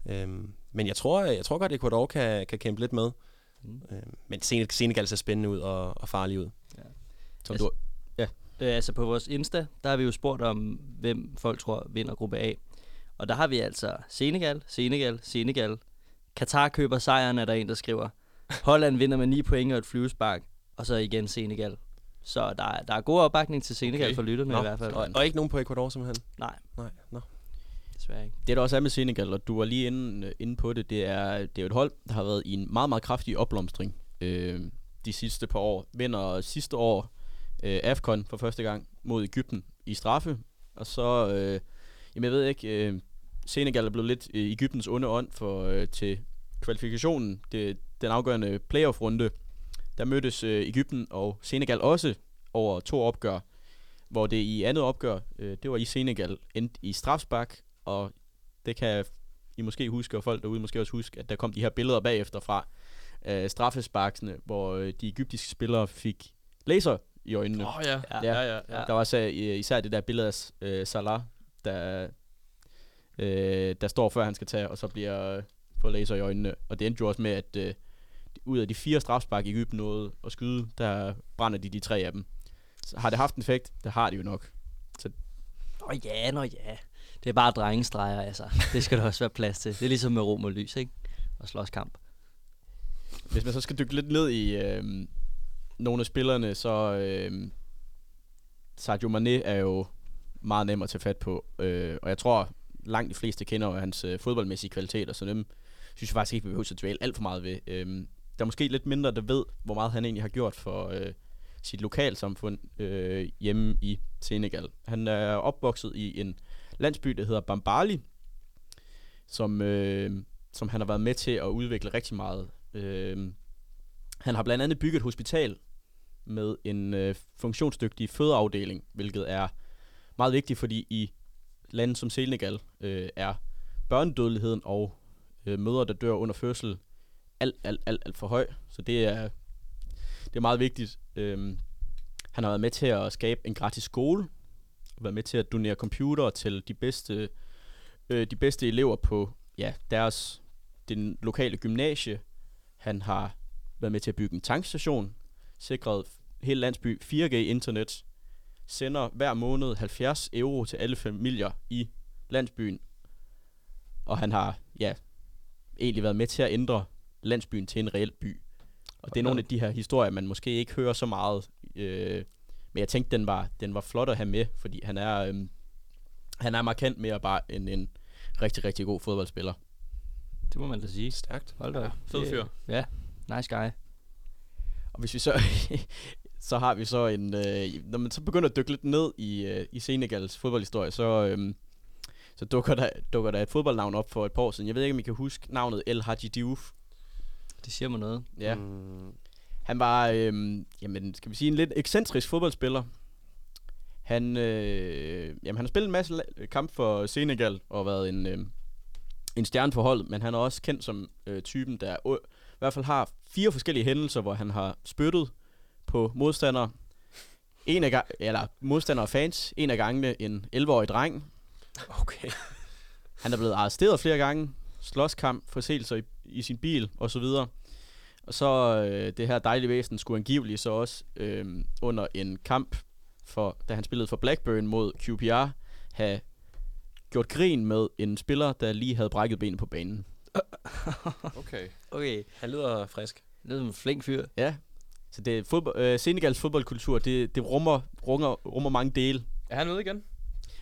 Øhm, men jeg tror, jeg tror godt, at Ecuador kan, kan kæmpe lidt med. Mm. Øhm, men Sen- Senegal ser spændende ud og, og farlig ud. Ja. Som altså, du, ja. Øh, altså på vores Insta, der har vi jo spurgt om, hvem folk tror vinder gruppe A. Og der har vi altså Senegal, Senegal, Senegal. Katar køber sejren, er der en, der skriver. Holland vinder med 9 point og et flyvespark. Og så igen Senegal. Så der, er- der er god opbakning til Senegal okay. for lytterne Nå, i hvert fald. Og, og ikke nogen på Ecuador simpelthen? Nej. Nej, nå. Desværre ikke. Det der også er med Senegal, og du var lige inde, øh, inde på det, det er, det er jo et hold, der har været i en meget, meget kraftig opblomstring øh, de sidste par år. Vinder sidste år øh, AFCON for første gang mod Ægypten i straffe, og så, øh, jamen jeg ved ikke, øh, Senegal er blevet lidt øh, Ægyptens onde ånd for, øh, til kvalifikationen, det, den afgørende playoff-runde. Der mødtes øh, Ægypten og Senegal også over to opgør, hvor det i andet opgør, øh, det var i Senegal, endte i strafspark, og det kan I måske huske, og folk derude måske også huske, at der kom de her billeder bagefter fra øh, straffesparksene, hvor øh, de egyptiske spillere fik laser i øjnene. Åh, ja. Ja, ja, ja, ja. Der var så, øh, især det der billede af øh, Salah, der, øh, der står før han skal tage, og så bliver øh, fået laser i øjnene. Og det endte jo også med, at øh, ud af de fire strafspark, Egypten nåede at skyde, der brænder de de tre af dem. Så har det haft en effekt? Det har det jo nok. Så Nå ja, nå ja. Det er bare drengestreger, altså. Det skal der også være plads til. Det er ligesom med rom og lys, ikke? Og slåskamp. Hvis man så skal dykke lidt ned i øh, nogle af spillerne, så øh, Sadio Mane er jo meget nem at tage fat på. Øh, og jeg tror, langt de fleste kender jo hans øh, fodboldmæssige kvaliteter, så dem synes jeg faktisk ikke, vi behøver at dvæle alt for meget ved. Øh, der er måske lidt mindre, der ved, hvor meget han egentlig har gjort for øh, sit lokalsamfund øh, hjemme i Senegal. Han er opvokset i en landsby, der hedder Bambali, som, øh, som han har været med til at udvikle rigtig meget. Øh, han har blandt andet bygget et hospital med en øh, funktionsdygtig fødeafdeling, hvilket er meget vigtigt, fordi i lande som Senegal øh, er børnedødeligheden og øh, mødre, der dør under fødsel, alt, alt, alt, alt for høj. Så det er, det er meget vigtigt. Øhm, han har været med til at skabe en gratis skole, været med til at donere computere til de bedste, øh, de bedste elever på ja, deres den lokale gymnasie. Han har været med til at bygge en tankstation, sikret hele landsby 4G-internet, sender hver måned 70 euro til alle familier i landsbyen. Og han har, ja, egentlig været med til at ændre landsbyen til en reel by. Og det er nogle af de her historier, man måske ikke hører så meget. Øh, men jeg tænkte, den var, den var flot at have med, fordi han er, øhm, han er markant mere bare end en rigtig, rigtig god fodboldspiller. Det må man da sige. Stærkt. Hold da. op. Fed fyr. Ja, nice guy. Og hvis vi så, så har vi så en, øh, når man så begynder at dykke lidt ned i, øh, i Senegals fodboldhistorie, så, øh, så dukker, der, dukker der et fodboldnavn op for et par år siden. Jeg ved ikke, om I kan huske navnet El Hadji Diouf. Det siger mig noget. Ja. Mm, Han var, øh, jamen, skal vi sige, en lidt ekscentrisk fodboldspiller. Han, øh, jamen, han har spillet en masse kamp for Senegal og været en, øh, en stjerne for holdet, men han er også kendt som øh, typen, der øh, i hvert fald har fire forskellige hændelser, hvor han har spyttet på modstandere. En af eller modstandere og fans. En af gangene en 11-årig dreng. okay. Han er blevet arresteret flere gange. Slåskamp, forseelser i, i sin bil og så videre. Og så øh, det her dejlige væsen skulle angiveligt så også øh, under en kamp, for, da han spillede for Blackburn mod QPR, have gjort grin med en spiller, der lige havde brækket benet på banen. Okay. Okay. Han lyder frisk. Det er som en flink fyr. Ja, så det er fodbold, øh, Senegals fodboldkultur, det, det rummer, rummer, rummer mange dele. Er han med igen?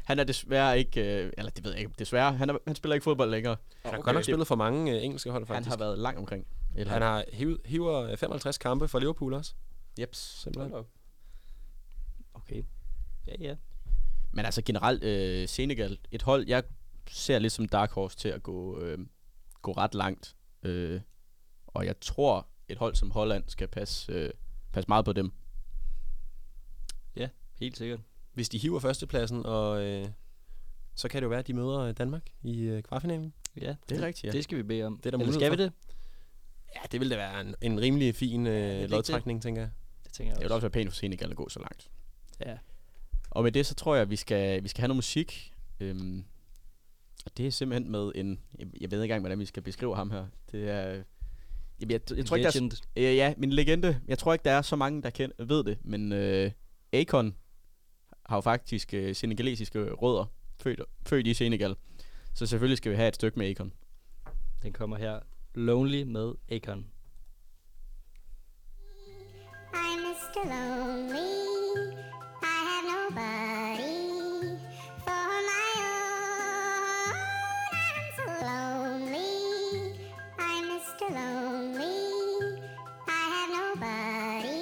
Han er desværre ikke, øh, eller det ved jeg ikke, desværre, han, er, han spiller ikke fodbold længere. Han har godt nok spillet for mange øh, engelske hold, Han faktisk. har været langt omkring. Eller, Han har hivet, hiver øh, 55 kampe for Liverpool også. Jeps. Simpelthen. Okay. Ja, ja. Men altså generelt, øh, Senegal, et hold, jeg ser lidt som Dark Horse til at gå, øh, gå ret langt. Øh, og jeg tror, et hold som Holland skal passe, øh, passe meget på dem. Ja, helt sikkert. Hvis de hiver førstepladsen, og øh, så kan det jo være, at de møder øh, Danmark i øh, kvartfinalen. Ja, Det er rigtigt, ja. Det skal vi bede om. Det er der Eller skal vi det? Ja, det ville da være en, en rimelig fin øh, lodtrækning, tænker jeg. Det tænker jeg Det vil også. også være pænt for Senegal at gå så langt. Ja. Og med det, så tror jeg, at vi skal, vi skal have noget musik. Øhm, og det er simpelthen med en... Jeg, jeg ved ikke engang, hvordan vi skal beskrive ham her. Det er... Jeg, jeg, jeg, jeg tror ikke, der er, Legend. øh, ja, min legende. Jeg tror ikke, der er så mange, der kend, ved det. Men øh, Akon har jo faktisk øh, senegalesiske rødder. Født, født i Senegal. Så selvfølgelig skal vi have et stykke med Akon. Den kommer her. Lonely med Akon. I'm Mr. Lonely. I have nobody for my own. I'm so lonely. I'm Mr. Lonely. I have nobody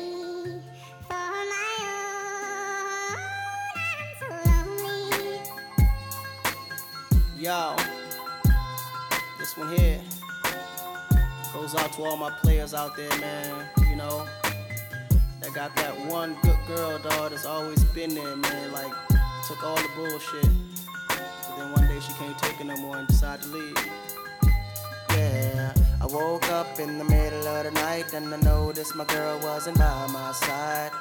for my own. I'm so lonely. Yo, goes out to all my players out there, man. You know, that got that one good girl, dog, that's always been there, man. Like, took all the bullshit. But then one day she can't take it no more and decided to leave. Yeah, I woke up in the middle of the night and I noticed my girl wasn't by my side.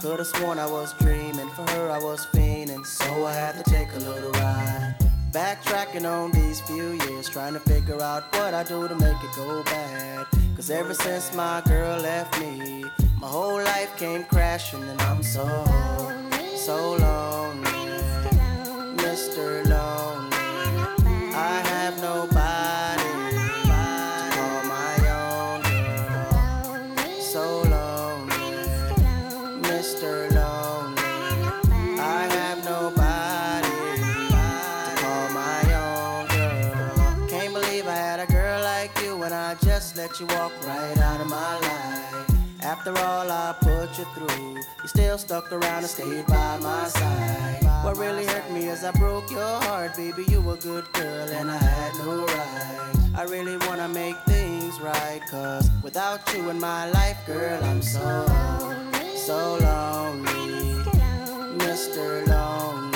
Could've sworn I was dreaming, for her I was fiending, so I had to take a little ride. Backtracking on these few years, trying to figure out what I do to make it go bad. Cause ever since my girl left me, my whole life came crashing, and I'm so, so lonely. After all I put you through, you still stuck around and stayed by my side. What really hurt me is I broke your heart, baby. You were a good girl and I had no right. I really wanna make things right, cause without you in my life, girl, I'm so, so lonely. Mr. Lonely.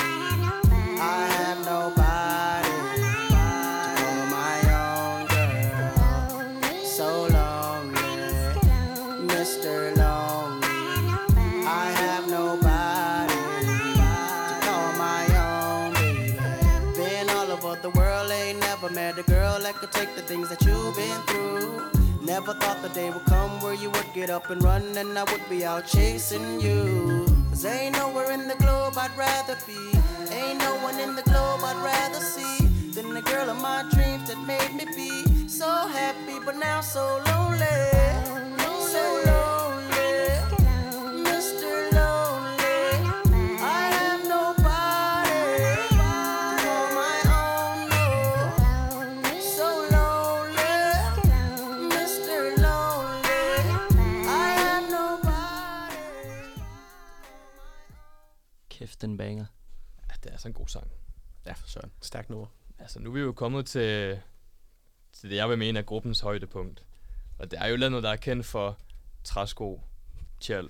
Get up and run and I would be out chasing you. Cause ain't nowhere in the globe I'd rather be. Ain't no one in the globe I'd rather see than the girl of my dreams that made me be so So happy, but now. So lonely. Den banger. Ja, det er sådan en god sang. Ja, for søren. Stærkt nummer. Altså, nu er vi jo kommet til, til det, jeg vil mene er gruppens højdepunkt. Og det er jo landet, der er kendt for træsko, tjal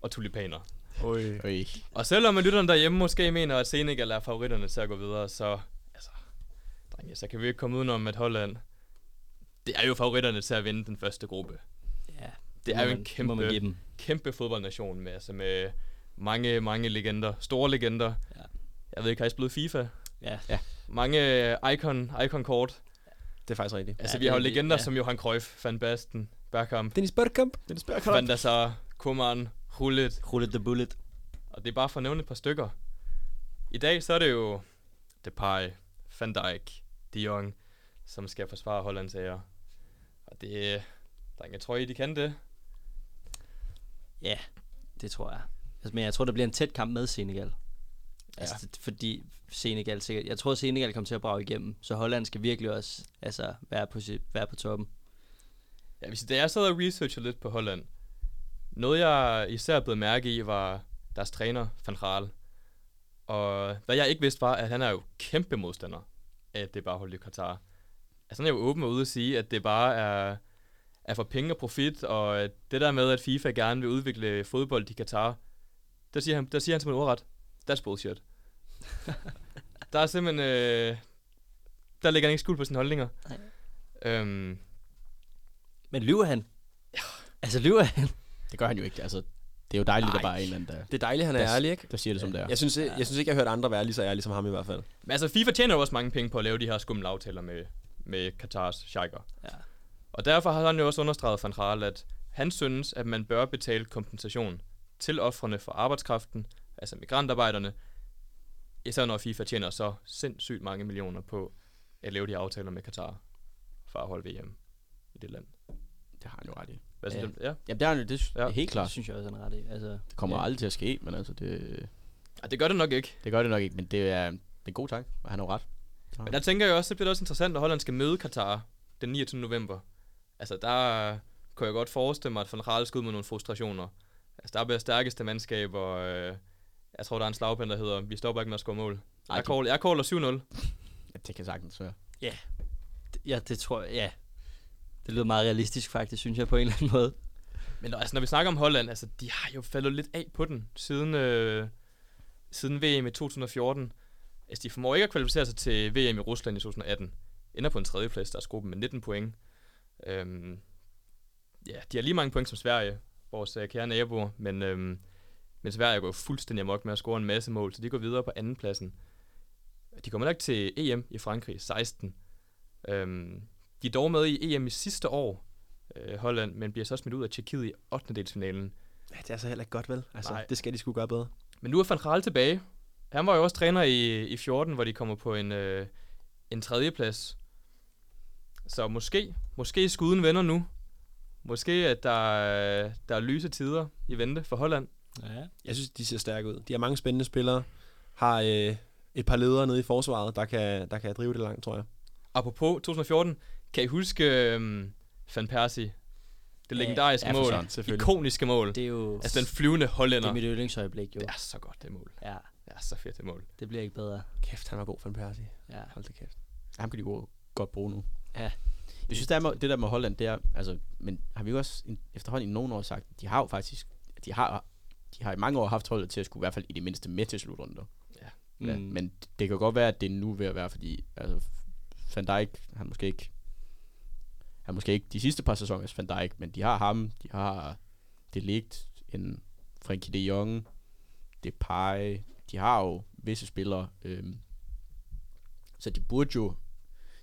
og tulipaner. Oj. Øj. Og selvom man lytterne derhjemme måske mener, at Senegal er favoritterne til at gå videre, så, altså, drenge, så kan vi ikke komme udenom, at Holland, det er jo favoritterne til at vinde den første gruppe. Ja, Det er jo en kæmpe, kæmpe fodboldnation med, altså med mange, mange legender. Store legender. Ja. Jeg ved ikke, har I spillet FIFA? Ja. Ja. Mange øh, icon, icon-kort. Det er faktisk rigtigt. Altså, Ja, vi har jo legender ja. som Johan Cruyff, Van Basten, Bergkamp, Dennis Bergkamp. Dennis Van der Sar, Koeman, Hullet. Rullet the bullet. Og det er bare for at nævne et par stykker. I dag så er det jo Depay, Van Dijk, De Jong, som skal forsvare Hollands ære. Og det, drenge, jeg tror I, de kan det. Ja, det tror jeg. Altså, men jeg tror, der bliver en tæt kamp med Senegal. Altså, det, fordi Senegal sikkert... Jeg tror, Senegal kommer til at brage igennem, så Holland skal virkelig også altså, være, på, være på toppen. Ja, hvis da jeg sad og researchede lidt på Holland, noget jeg især blev mærke i, var deres træner, Van Gaal. Og hvad jeg ikke vidste var, at han er jo kæmpe modstander af, det bare holdt i Katar. Altså han er jo åben og ude at sige, at det bare er, er for penge og profit, og det der med, at FIFA gerne vil udvikle fodbold i Katar, der siger han, der siger han simpelthen ordret, that's bullshit. der er simpelthen, øh, der ligger han ikke skuld på sine holdninger. Nej. Øhm, Men lyver han? Ja. Altså, lyver han? Det gør han jo ikke. Altså, det er jo dejligt, Nej. at der bare er en eller anden, der, Det er dejligt, han er der, ærlig, ikke? der siger det, som det er. Jeg synes, jeg, jeg synes ikke, jeg har hørt andre være lige så ærlige som ham i hvert fald. Men altså, FIFA tjener jo også mange penge på at lave de her skumle aftaler med, med Katars sheiker. Ja. Og derfor har han jo også understreget Van Gaal, at han synes, at man bør betale kompensation til offrene for arbejdskraften, altså migrantarbejderne, især når FIFA tjener så sindssygt mange millioner på at lave de aftaler med Katar for at holde VM i det land. Det har han jo ret i. Hvad synes Ja. du? Ja. Jamen, det er han jo, det Ja. ja. helt Det klart. synes jeg også, han er ret i. Altså, Det kommer ja. ja. aldrig til at ske, men altså, det, Ej, det gør det nok ikke. det gør det nok ikke. Men det er, det er en god tanke, og han har jo ret. Men der tænker jeg også, så bliver det også interessant, når Holland skal møde Katar den 29. november. Altså, der kunne jeg godt forestille mig, at Van Gaal skal ud med nogle frustrationer. Altså, der bliver stærkeste mandskab, og øh, jeg tror, der er en slagpind, der hedder, vi stopper ikke med at score mål. Ej, Jeg det- caller, jeg caller 7-0. Ja, det kan sagtens være. Ja, det tror jeg, ja. Det lyder meget realistisk faktisk, synes jeg, på en eller anden måde. Men når- altså, når vi snakker om Holland, altså, de har jo faldet lidt af på den siden, øh, siden VM i 2014. Altså, de formår ikke at kvalificere sig til VM i Rusland i 2018. Ender på en tredjeplads, deres gruppe med 19 point. Øhm, ja, de har lige mange point som Sverige, vores øh, kære naboer, men, øhm, men Sverige går fuldstændig amok med at score en masse mål, så de går videre på anden pladsen. De kommer nok til EM i Frankrig 16. Øhm, de er dog med i EM i sidste år, øh, Holland, men bliver så smidt ud af Tjekkiet i 8. delsfinalen. Ja, det er så heller ikke godt, vel? Altså, Nej. det skal de skulle gøre bedre. Men nu er Van Gaal tilbage. Han var jo også træner i, i 14, hvor de kommer på en, øh, en tredjeplads. Så måske, måske skuden vender nu. Måske at der, er- der er lyse tider i vente for Holland. Ja. Jeg synes, de ser stærke ud. De har mange spændende spillere. Har øh, et par ledere nede i forsvaret, der kan, der kan drive det langt, tror jeg. Apropos 2014, kan I huske øh, Van Persie? Det legendariske ja, mål. selvfølgelig. Ikoniske mål. Det er jo... Altså den flyvende det hollænder. er mit yndlingsøjeblik, jo. Det er så godt, det mål. Ja, Det er så fedt, det mål. det bliver ikke bedre. Kæft, han var god, Van Persie. Ja. Hold da kæft. Ham kan de jo godt bruge nu. Ja. Jeg synes, det, er med, det der med Holland, det er, altså, men har vi jo også in, efterhånden i nogle år sagt, de har jo faktisk, de har, de har i mange år haft holdet til at skulle i hvert fald i det mindste med til slutrunder. Ja. Mm. Ja, Mm. men det kan godt være, at det er nu ved at være, fordi altså, Van Dijk, han måske ikke, han måske ikke de sidste par sæsoner Van Dijk, men de har ham, de har det ligt en Frenkie de Jong, Depay, de har jo visse spillere, øhm, så de burde jo,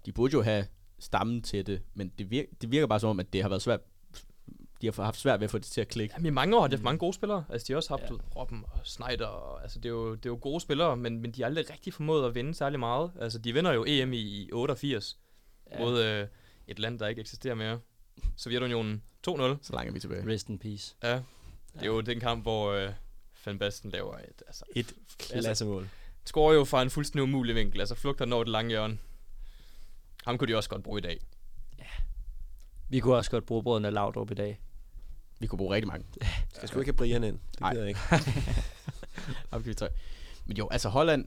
de burde jo have stammen til det, men det virker, det virker bare som om, at det har været svært, de har haft svært ved at få det til at klikke. Jamen, i mange år har de haft mange gode spillere. Altså, de har også haft Ja. ja. Robben og Snyder. Og, altså, det er, jo, det er jo gode spillere, men, men de har aldrig rigtig formået at vinde særlig meget. Altså, de vinder jo EM i, i 88 Ja. ja. mod øh, et land, der ikke eksisterer mere. Sovjetunionen 2-0. Så langt er vi tilbage. Rest in peace. Ja, det er jo den kamp, hvor øh, Van Basten laver et, altså, Et klassemål. scorer jo fra en fuldstændig umulig vinkel. Altså flugter når det lange hjørne. Ham kunne de også godt bruge i dag. Vi kunne også godt bruge brødrene Laudrup i dag. Vi kunne bruge rigtig mange. Skal sgu ikke have Brian ind. Det Nej. gider jeg ikke. Vi tage. Men jo, altså Holland,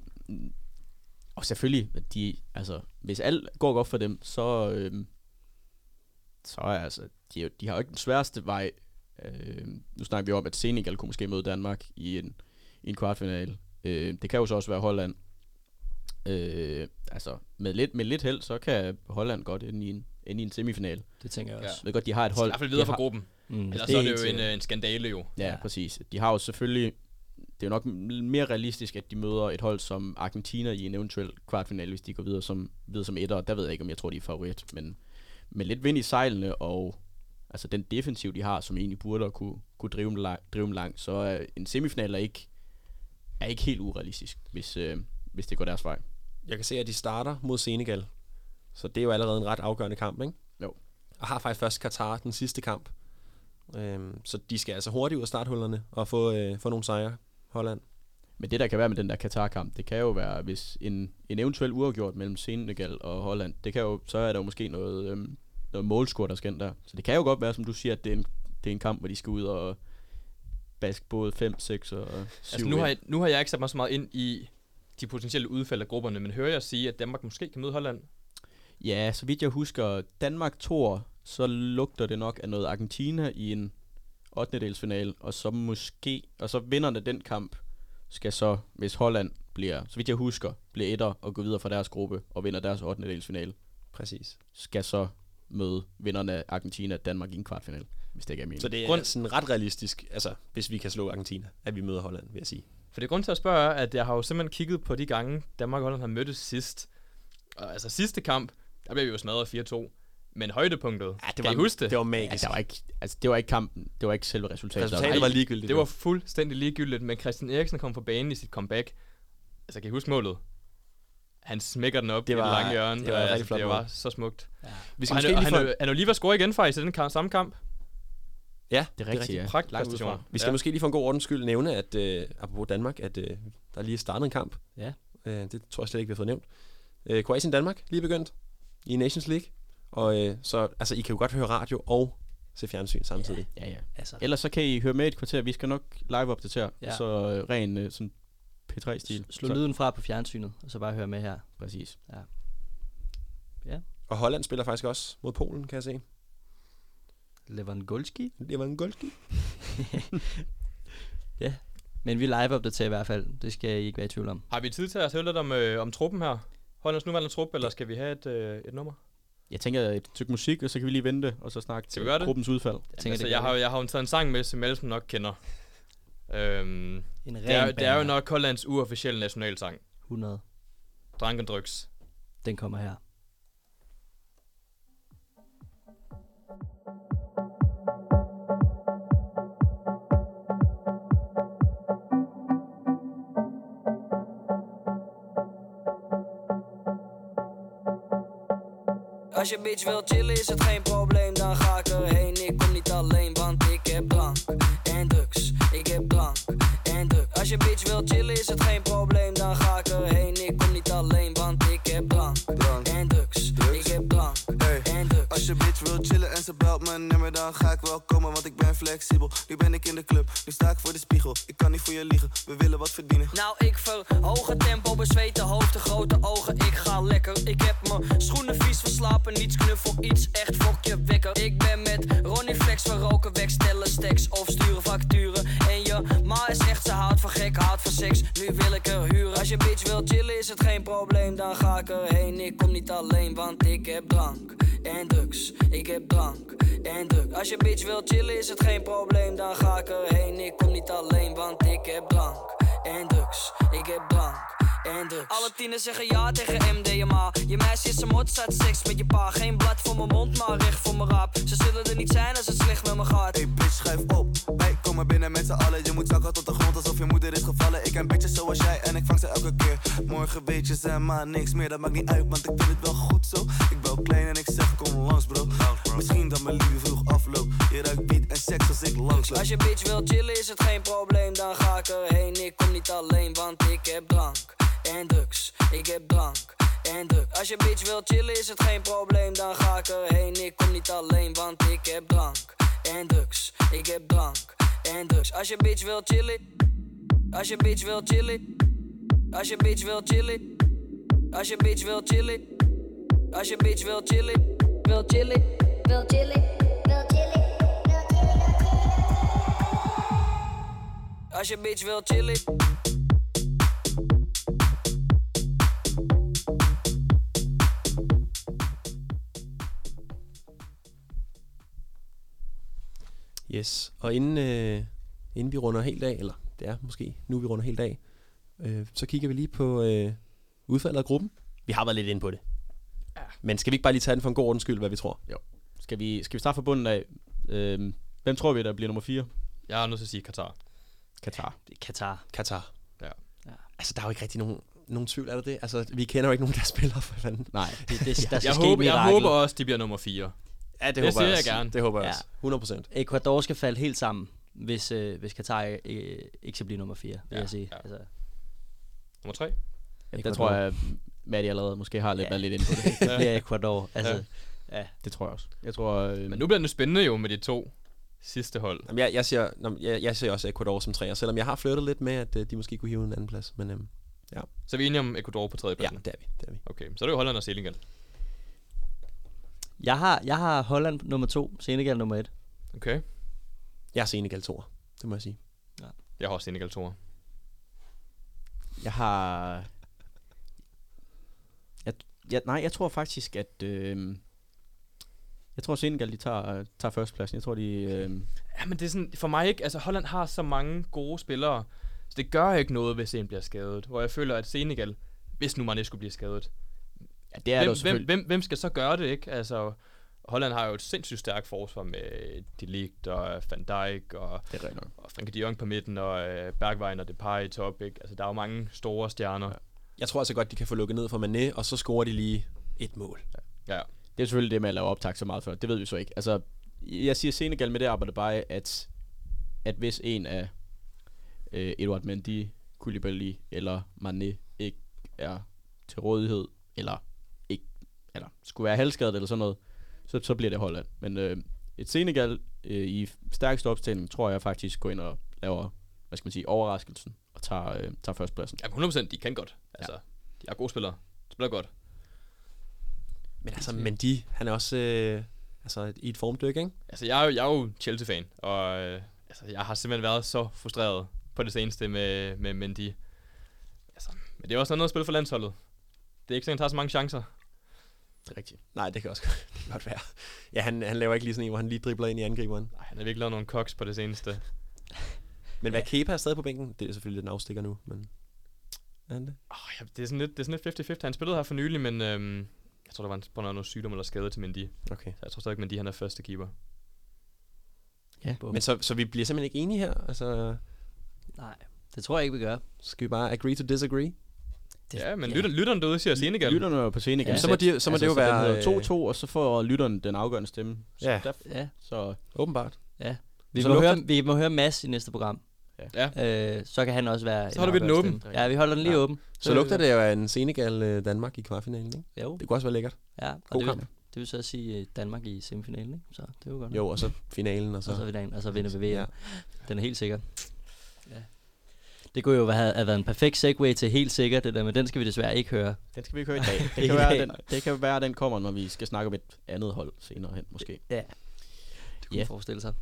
og selvfølgelig, de, altså, hvis alt går godt for dem, så, øhm, så er altså, de, er jo- de har jo ikke den sværeste vej. Øhm, nu snakker vi om, at Senegal kunne måske møde Danmark i en, i en kvartfinale. Øh, det kan jo så også være Holland. Øh, altså, med lidt, med lidt held, så kan Holland godt ende i en, ende i en semifinal. Det tænker jeg Ja. også. Jeg ved godt, de har et hold. i hvert fald videre de fra har, gruppen. Mm, Ellers det så er det jo en, øh, en skandale jo. Ja, ja, præcis. De har jo selvfølgelig... Det er jo nok mere realistisk, at de møder et hold som Argentina i en eventuel kvartfinale, hvis de går videre som, videre som etter. Der ved jeg ikke, om jeg tror, de er favorit. Men med lidt vind i sejlene, og altså den defensiv, de har, som egentlig burde at kunne, kunne drive, dem lang, drive dem langt, så er en semifinal er ikke, er ikke helt urealistisk, hvis, øh, hvis det går deres vej. Jeg kan se, at de starter mod Senegal. Så det er jo allerede en ret afgørende kamp, ikke? Jo. Og har faktisk først Katar den sidste kamp. Øhm, så de skal altså hurtigt ud af starthullerne og få, øh, få nogle sejre. Holland. Men det, der kan være med den der Katar-kamp, det kan jo være, hvis en, en eventuel uafgjort mellem Senegal og Holland, det kan jo, så er der jo måske noget, øhm, noget målscore, der skal ind der. Så det kan jo godt være, som du siger, at det er en, det er en kamp, hvor de skal ud og baske både 5, 6 og 7 Altså nu har, jeg, nu har jeg ikke sat mig så meget ind i de potentielle udfald af grupperne, men hører jeg sige, at Danmark måske kan møde Holland? Ja, så vidt jeg husker, Danmark tror, så lugter det nok af noget Argentina i en 8. delsfinal, og så måske, og så vinderne den kamp, skal så, hvis Holland bliver, så vidt jeg husker, bliver etter og går videre fra deres gruppe og vinder deres 8. delsfinal, Præcis. skal så møde vinderne af Argentina og Danmark i en kvartfinal, hvis det ikke er meningen. Så det er Grund... sådan ret realistisk, altså hvis vi kan slå Argentina, at vi møder Holland, vil jeg sige. For det grund til at spørge er, at jeg har jo simpelthen kigget på de gange, Danmark og Holland har mødtes sidst. Og altså sidste kamp, der blev vi jo smadret 4-2. Men højdepunktet, ja, kan I huske det? Det var ja, magisk. der var ikke, altså, det var ikke kampen, det var ikke selve resultatet. Resultatet var ligegyldigt. Det var fuldstændig ligegyldigt, men Christian Eriksen kom på banen i sit comeback. Altså, kan I huske målet? Han smækker den op Det det var- var, i det lange hjørne. det var og et rigtig altså, flot det var så smukt. vi Og skal han, er- lige han, få... er- han er jo lige ved at score igen faktisk i den kamp, samme kamp. Ja, det er rigtigt, ja. Pragt Langt udefra. Vi skal Ja. ja. måske lige for en god ordens skyld nævne, at øh, apropos Danmark, at øh, der lige er startet en kamp. Ja. Øh, det tror jeg slet ikke, vi har fået nævnt. Øh, Kroatien-Danmark lige begyndt i Nations League. Og øh, så, altså, I kan jo godt høre radio og se fjernsyn samtidig. Ja, ja. Altså, Ellers så kan I høre med et kvarter. Vi skal nok live opdatere. Ja. Ja. Så øh, ren øh, sådan P3-stil. slå så, lyden fra på fjernsynet, og så bare høre med her. Præcis. Og Holland spiller faktisk også mod Polen, kan jeg se. Lewandowski. En goldski. Men vi live opdaterer i hvert fald. Det skal I ikke være i tvivl om. Har vi tid til at høre lidt om, øh, om truppen her? Hollands nuværende trup, eller skal vi have et, øh, et nummer? Jeg tænker et stykke musik, og så kan vi lige vente, og så snakke til gruppens udfald. Jeg tænker, altså, det jeg, har, jeg har jo taget en sang med, som alle som nok kender. Øhm, en det, er, det er jo nok Hollands uofficielle nationalsang. 100. Drankendryks. Den kommer her. Als je bitch wil chillen is het geen probleem, dan ga ik erheen. Ik kom niet alleen, want ik heb drank en drugs. Ik heb drank en drugs. Als je bitch wil chillen is het geen probleem, dan ga ik erheen. Ik kom niet alleen, want ik heb drank en drugs. Ik heb drank en drugs. Als je bitch wil chillen en ze belt mijn nummer, dan ga ik wel komen, want ik ben flexibel. Nu ben ik in de club, nu sta ik voor de spiegel. Ik kan niet voor je liegen, we willen wat verdienen. Nou, ik verhoog het tempo, bezweten hoofd, de grote ogen. Ik ga lekker. Ik heb mijn schoenen vies verslapen, niets knuffel, iets echt fokje wekker. Ik ben met Ronnie Flex, we roken weg, stellen stacks of sturen facturen. En je ma is echt, ze houdt van gek, houdt van seks. Nu wil ik er huren. Als je bitch wil chillen, is het geen probleem, dan ga ik erheen. Ik kom niet alleen, want ik heb drank en drugs. Ik heb drank en drugs. Als je bitch wil chillen, is het geen probleem, dan ga ik erheen. Ik kom Alle tieners zeggen ja tegen MDMA. Je meisje is een mot, staat seks met je pa. Geen blad voor mijn mond, maar recht voor mijn raap. Ze zullen er niet zijn als het slecht met me gaat. Hey bitch, schuif op. Wij komen binnen met z'n allen. Je moet zakken tot de grond alsof je moeder is gevallen. Ik ken bitches zoals jij en ik vang ze elke keer. Morgen weet je ze maar niks meer. Dat maakt niet uit, want ik vind het wel goed zo. Ik ben klein en ik zeg kom langs bro Misschien dat mijn liefde vroeg afloopt Je ruikt wiet en seks als ik langsloop Als je bitch wil chillen is het geen probleem, dan ga ik erheen. Ik kom niet alleen, want ik heb drank en drugs. Ik heb drank en drugs. Als je bitch wil chillen is het geen probleem, dan ga ik erheen. Ik kom niet alleen, want ik heb drank en drugs. Ik heb drank en drugs. Als je bitch wil chillen, als je bitch wil chillen, als je bitch wil chillen, als je bitch wil chillen, als je bitch wil chillen, wil chillen, wil chillen, wil chillen. Als je bitch wil chillen. Yes, og inden, øh, inden vi runder helt af, eller det er måske nu, vi runder helt af, øh, så kigger vi lige på øh, udfaldet af gruppen. Vi har været lidt inde på det. Ja. Men skal vi ikke bare lige tage den for en god ordens skyld, hvad vi tror? Jo. Skal vi, skal vi starte fra bunden af? Øhm, hvem tror vi, der bliver nummer 4? Jeg er nødt til at sige Katar. Katar. Det er Katar. Katar. Ja. Altså, der er jo ikke rigtig nogen, nogen tvivl, er der det? Altså, vi kender jo ikke nogen, der spiller for fanden. Nej. Det, det, der skal Jeg, ske håber, jeg håber også, de bliver nummer 4. Ja, det, Det håber jeg, jeg også. gerne. Det håber jeg Ja. også. 100 procent. Ecuador skal falde helt sammen, hvis, øh, hvis Katar øh, ikke skal blive nummer 4, vil Ja, jeg sige. ja. Altså, Nummer 3? Ja, der tror jeg, Maddie allerede måske har lidt, Ja. været lidt inde på det. det er Ecuador. Altså, ja. Det tror jeg også. Jeg tror... Øh, Men nu bliver det spændende jo med de to sidste hold. Jamen, jeg, jeg, siger, nå, jeg, jeg ser også Ecuador som træer, selvom jeg har flyttet lidt med, at øh, de måske kunne hive en anden plads. Men øhm, Så er vi enige om Ecuador på tredje ja, pladsen? det er vi. Det er vi. Okay, så er det jo Holland og Senegal. Jeg har, jeg har Holland nummer 2, Senegal nummer 1. Okay. Jeg er Senegal toer, det må jeg sige. Jeg har også Senegal 2. Jeg har... Jeg, jeg, nej, jeg tror faktisk, at... Øh, jeg tror, Senegal de tager, tager førstepladsen. Jeg tror, de... Øh, Ja, men det er sådan, for mig ikke, altså Holland har så mange gode spillere, så det gør ikke noget, hvis en bliver skadet. Hvor jeg føler, at Senegal, hvis nu man ikke skulle blive skadet, ja, det er det jo hvem, hvem, hvem, hvem skal så gøre det, ikke? Altså, Holland har jo et sindssygt stærkt forsvar med De Ligt og Van Dijk og, Det og Frenkie de Jong på midten og øh, Bergwijn og Depay i top, ikke? Altså, der er jo mange store stjerner. Jeg tror altså godt, de kan få lukket ned for Mané, og så scorer de lige et mål. Ja. Det er selvfølgelig det med at lave optag så meget før. Det ved vi så ikke. Altså, jeg siger Senegal med det arbejde bare, at, at hvis en af øh, Edouard Mendy, Koulibaly eller Mané ikke er til rådighed, eller eller skulle være halvskadet eller sådan noget, så, så bliver det Holland. Men øh, et Senegal øh, i stærkeste opstilling, tror jeg faktisk går ind og laver, hvad skal man sige, overraskelsen og tager, øh, tager førstepladsen. Ja, 100% de kan godt. Altså, ja. de er gode spillere. De spiller godt. Men altså, Mendy, han er også øh, altså, i et formdyk, ikke? Altså, jeg er jo, jeg er jo Chelsea-fan, og øh, altså, jeg har simpelthen været så frustreret på det seneste med, med Mendy. Altså, men det er også noget at spille for landsholdet. Det er ikke sådan, at han tager så mange chancer. Det er rigtigt. Nej, det kan også godt være. Ja, han, han laver ikke lige sådan en, hvor han lige dribler ind i angriberen. Nej, han har virkelig lavet nogle koks på det seneste. Men hvad Kepa er stadig på bænken? Det er selvfølgelig lidt en afstikker nu, men... Er han det? Oh, ja, det er sådan lidt, det er sådan lidt 50-50. Han spillede her for nylig, men øhm, jeg tror, der var en, på noget, noget sygdom eller skade til Mendy. Okay. Så jeg tror stadig, at Mendy han er første keeper. Ja. Men så, så vi bliver simpelthen ikke enige her? Altså, Nej, det tror jeg ikke, vi gør. skal vi bare agree to disagree? Det, Ja, men lytter, lytteren derude siger Senegal. Lytterne er på Senegal. Ja. Så må, de, så må altså, det jo så være... Den hedder 2-2, og så får lytteren den afgørende stemme. Så Ja. Der, Ja, så Åbenbart. ja. Vi, Så må høre, vi må høre Mads i næste program. Ja. Øh, så kan han også være Så holder vi den åben. Ja, vi holder den lige Ja. åben. Så lugter det jo af en Senegal-Danmark i kvartfinalen, ikke? Jo, Det kunne også være lækkert. ja. Og God det, kamp. vil, det vil så sige øh, Danmark i semifinalen, ikke? Så det er jo godt. Jo, og så finalen, og Og så, så... og så, og så vinder vi VM. Ja. Ja. Den er helt sikker. Det kunne jo have, have været en perfekt segue til helt sikkert, det der, men den skal vi desværre ikke høre. den skal vi ikke høre i dag. Det kan, i være, dag. den, det kan være, at den kommer, når vi skal snakke om et andet hold senere hen, måske. Ja. Det kunne Ja. man forestille sig.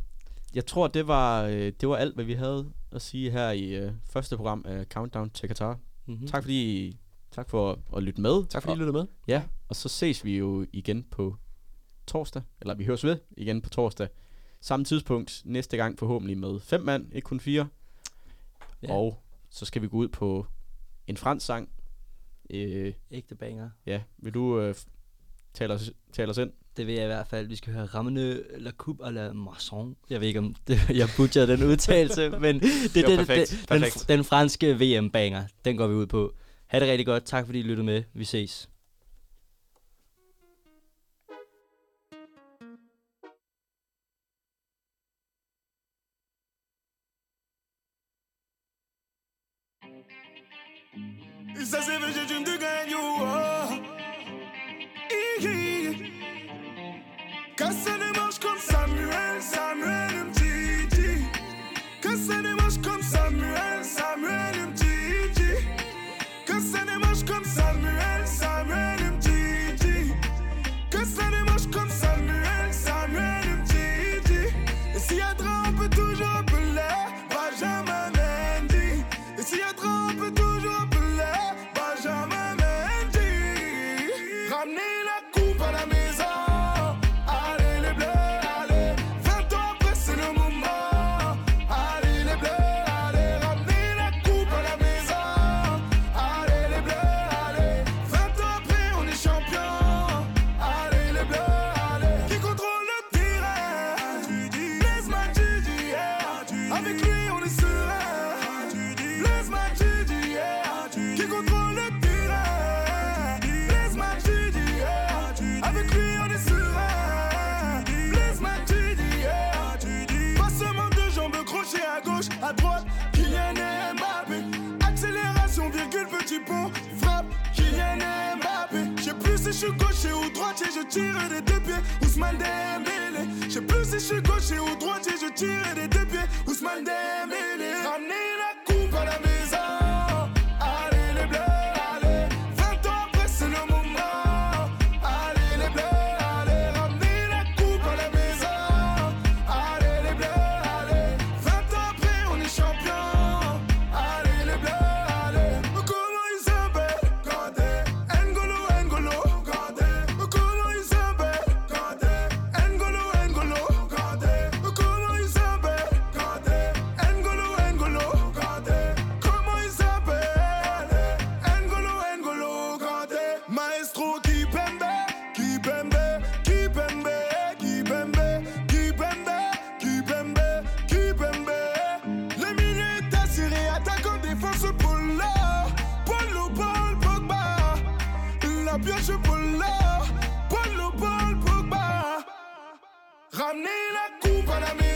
Jeg tror, det var, øh, det var alt, hvad vi havde at sige her i øh, første program af Countdown til Qatar. Mm-hmm. Tak fordi, tak for at lytte med. Tak fordi og, I lyttede med. Ja, og så ses vi jo igen på torsdag, eller vi høres ved igen på torsdag. Samme tidspunkt, næste gang forhåbentlig med fem mand, ikke kun fire. Ja. Og så skal vi gå ud på en fransk sang. Øh, Ægte banger. ja, vil du øh, tale, os, tale os ind? Det vil jeg i hvert fald. Vi skal høre Ramene La Coupe à la Masson. Jeg ved ikke, om det, jeg butcher den udtalelse, men det, Det det, perfekt. det, den, Perfekt. den franske VM-banger, den går vi ud på. Ha' det rigtig godt. Tak fordi I lyttede med. Vi ses. you are. piège pour l'or. Polo, Paul, bas, Ramenez la coupe à la maison.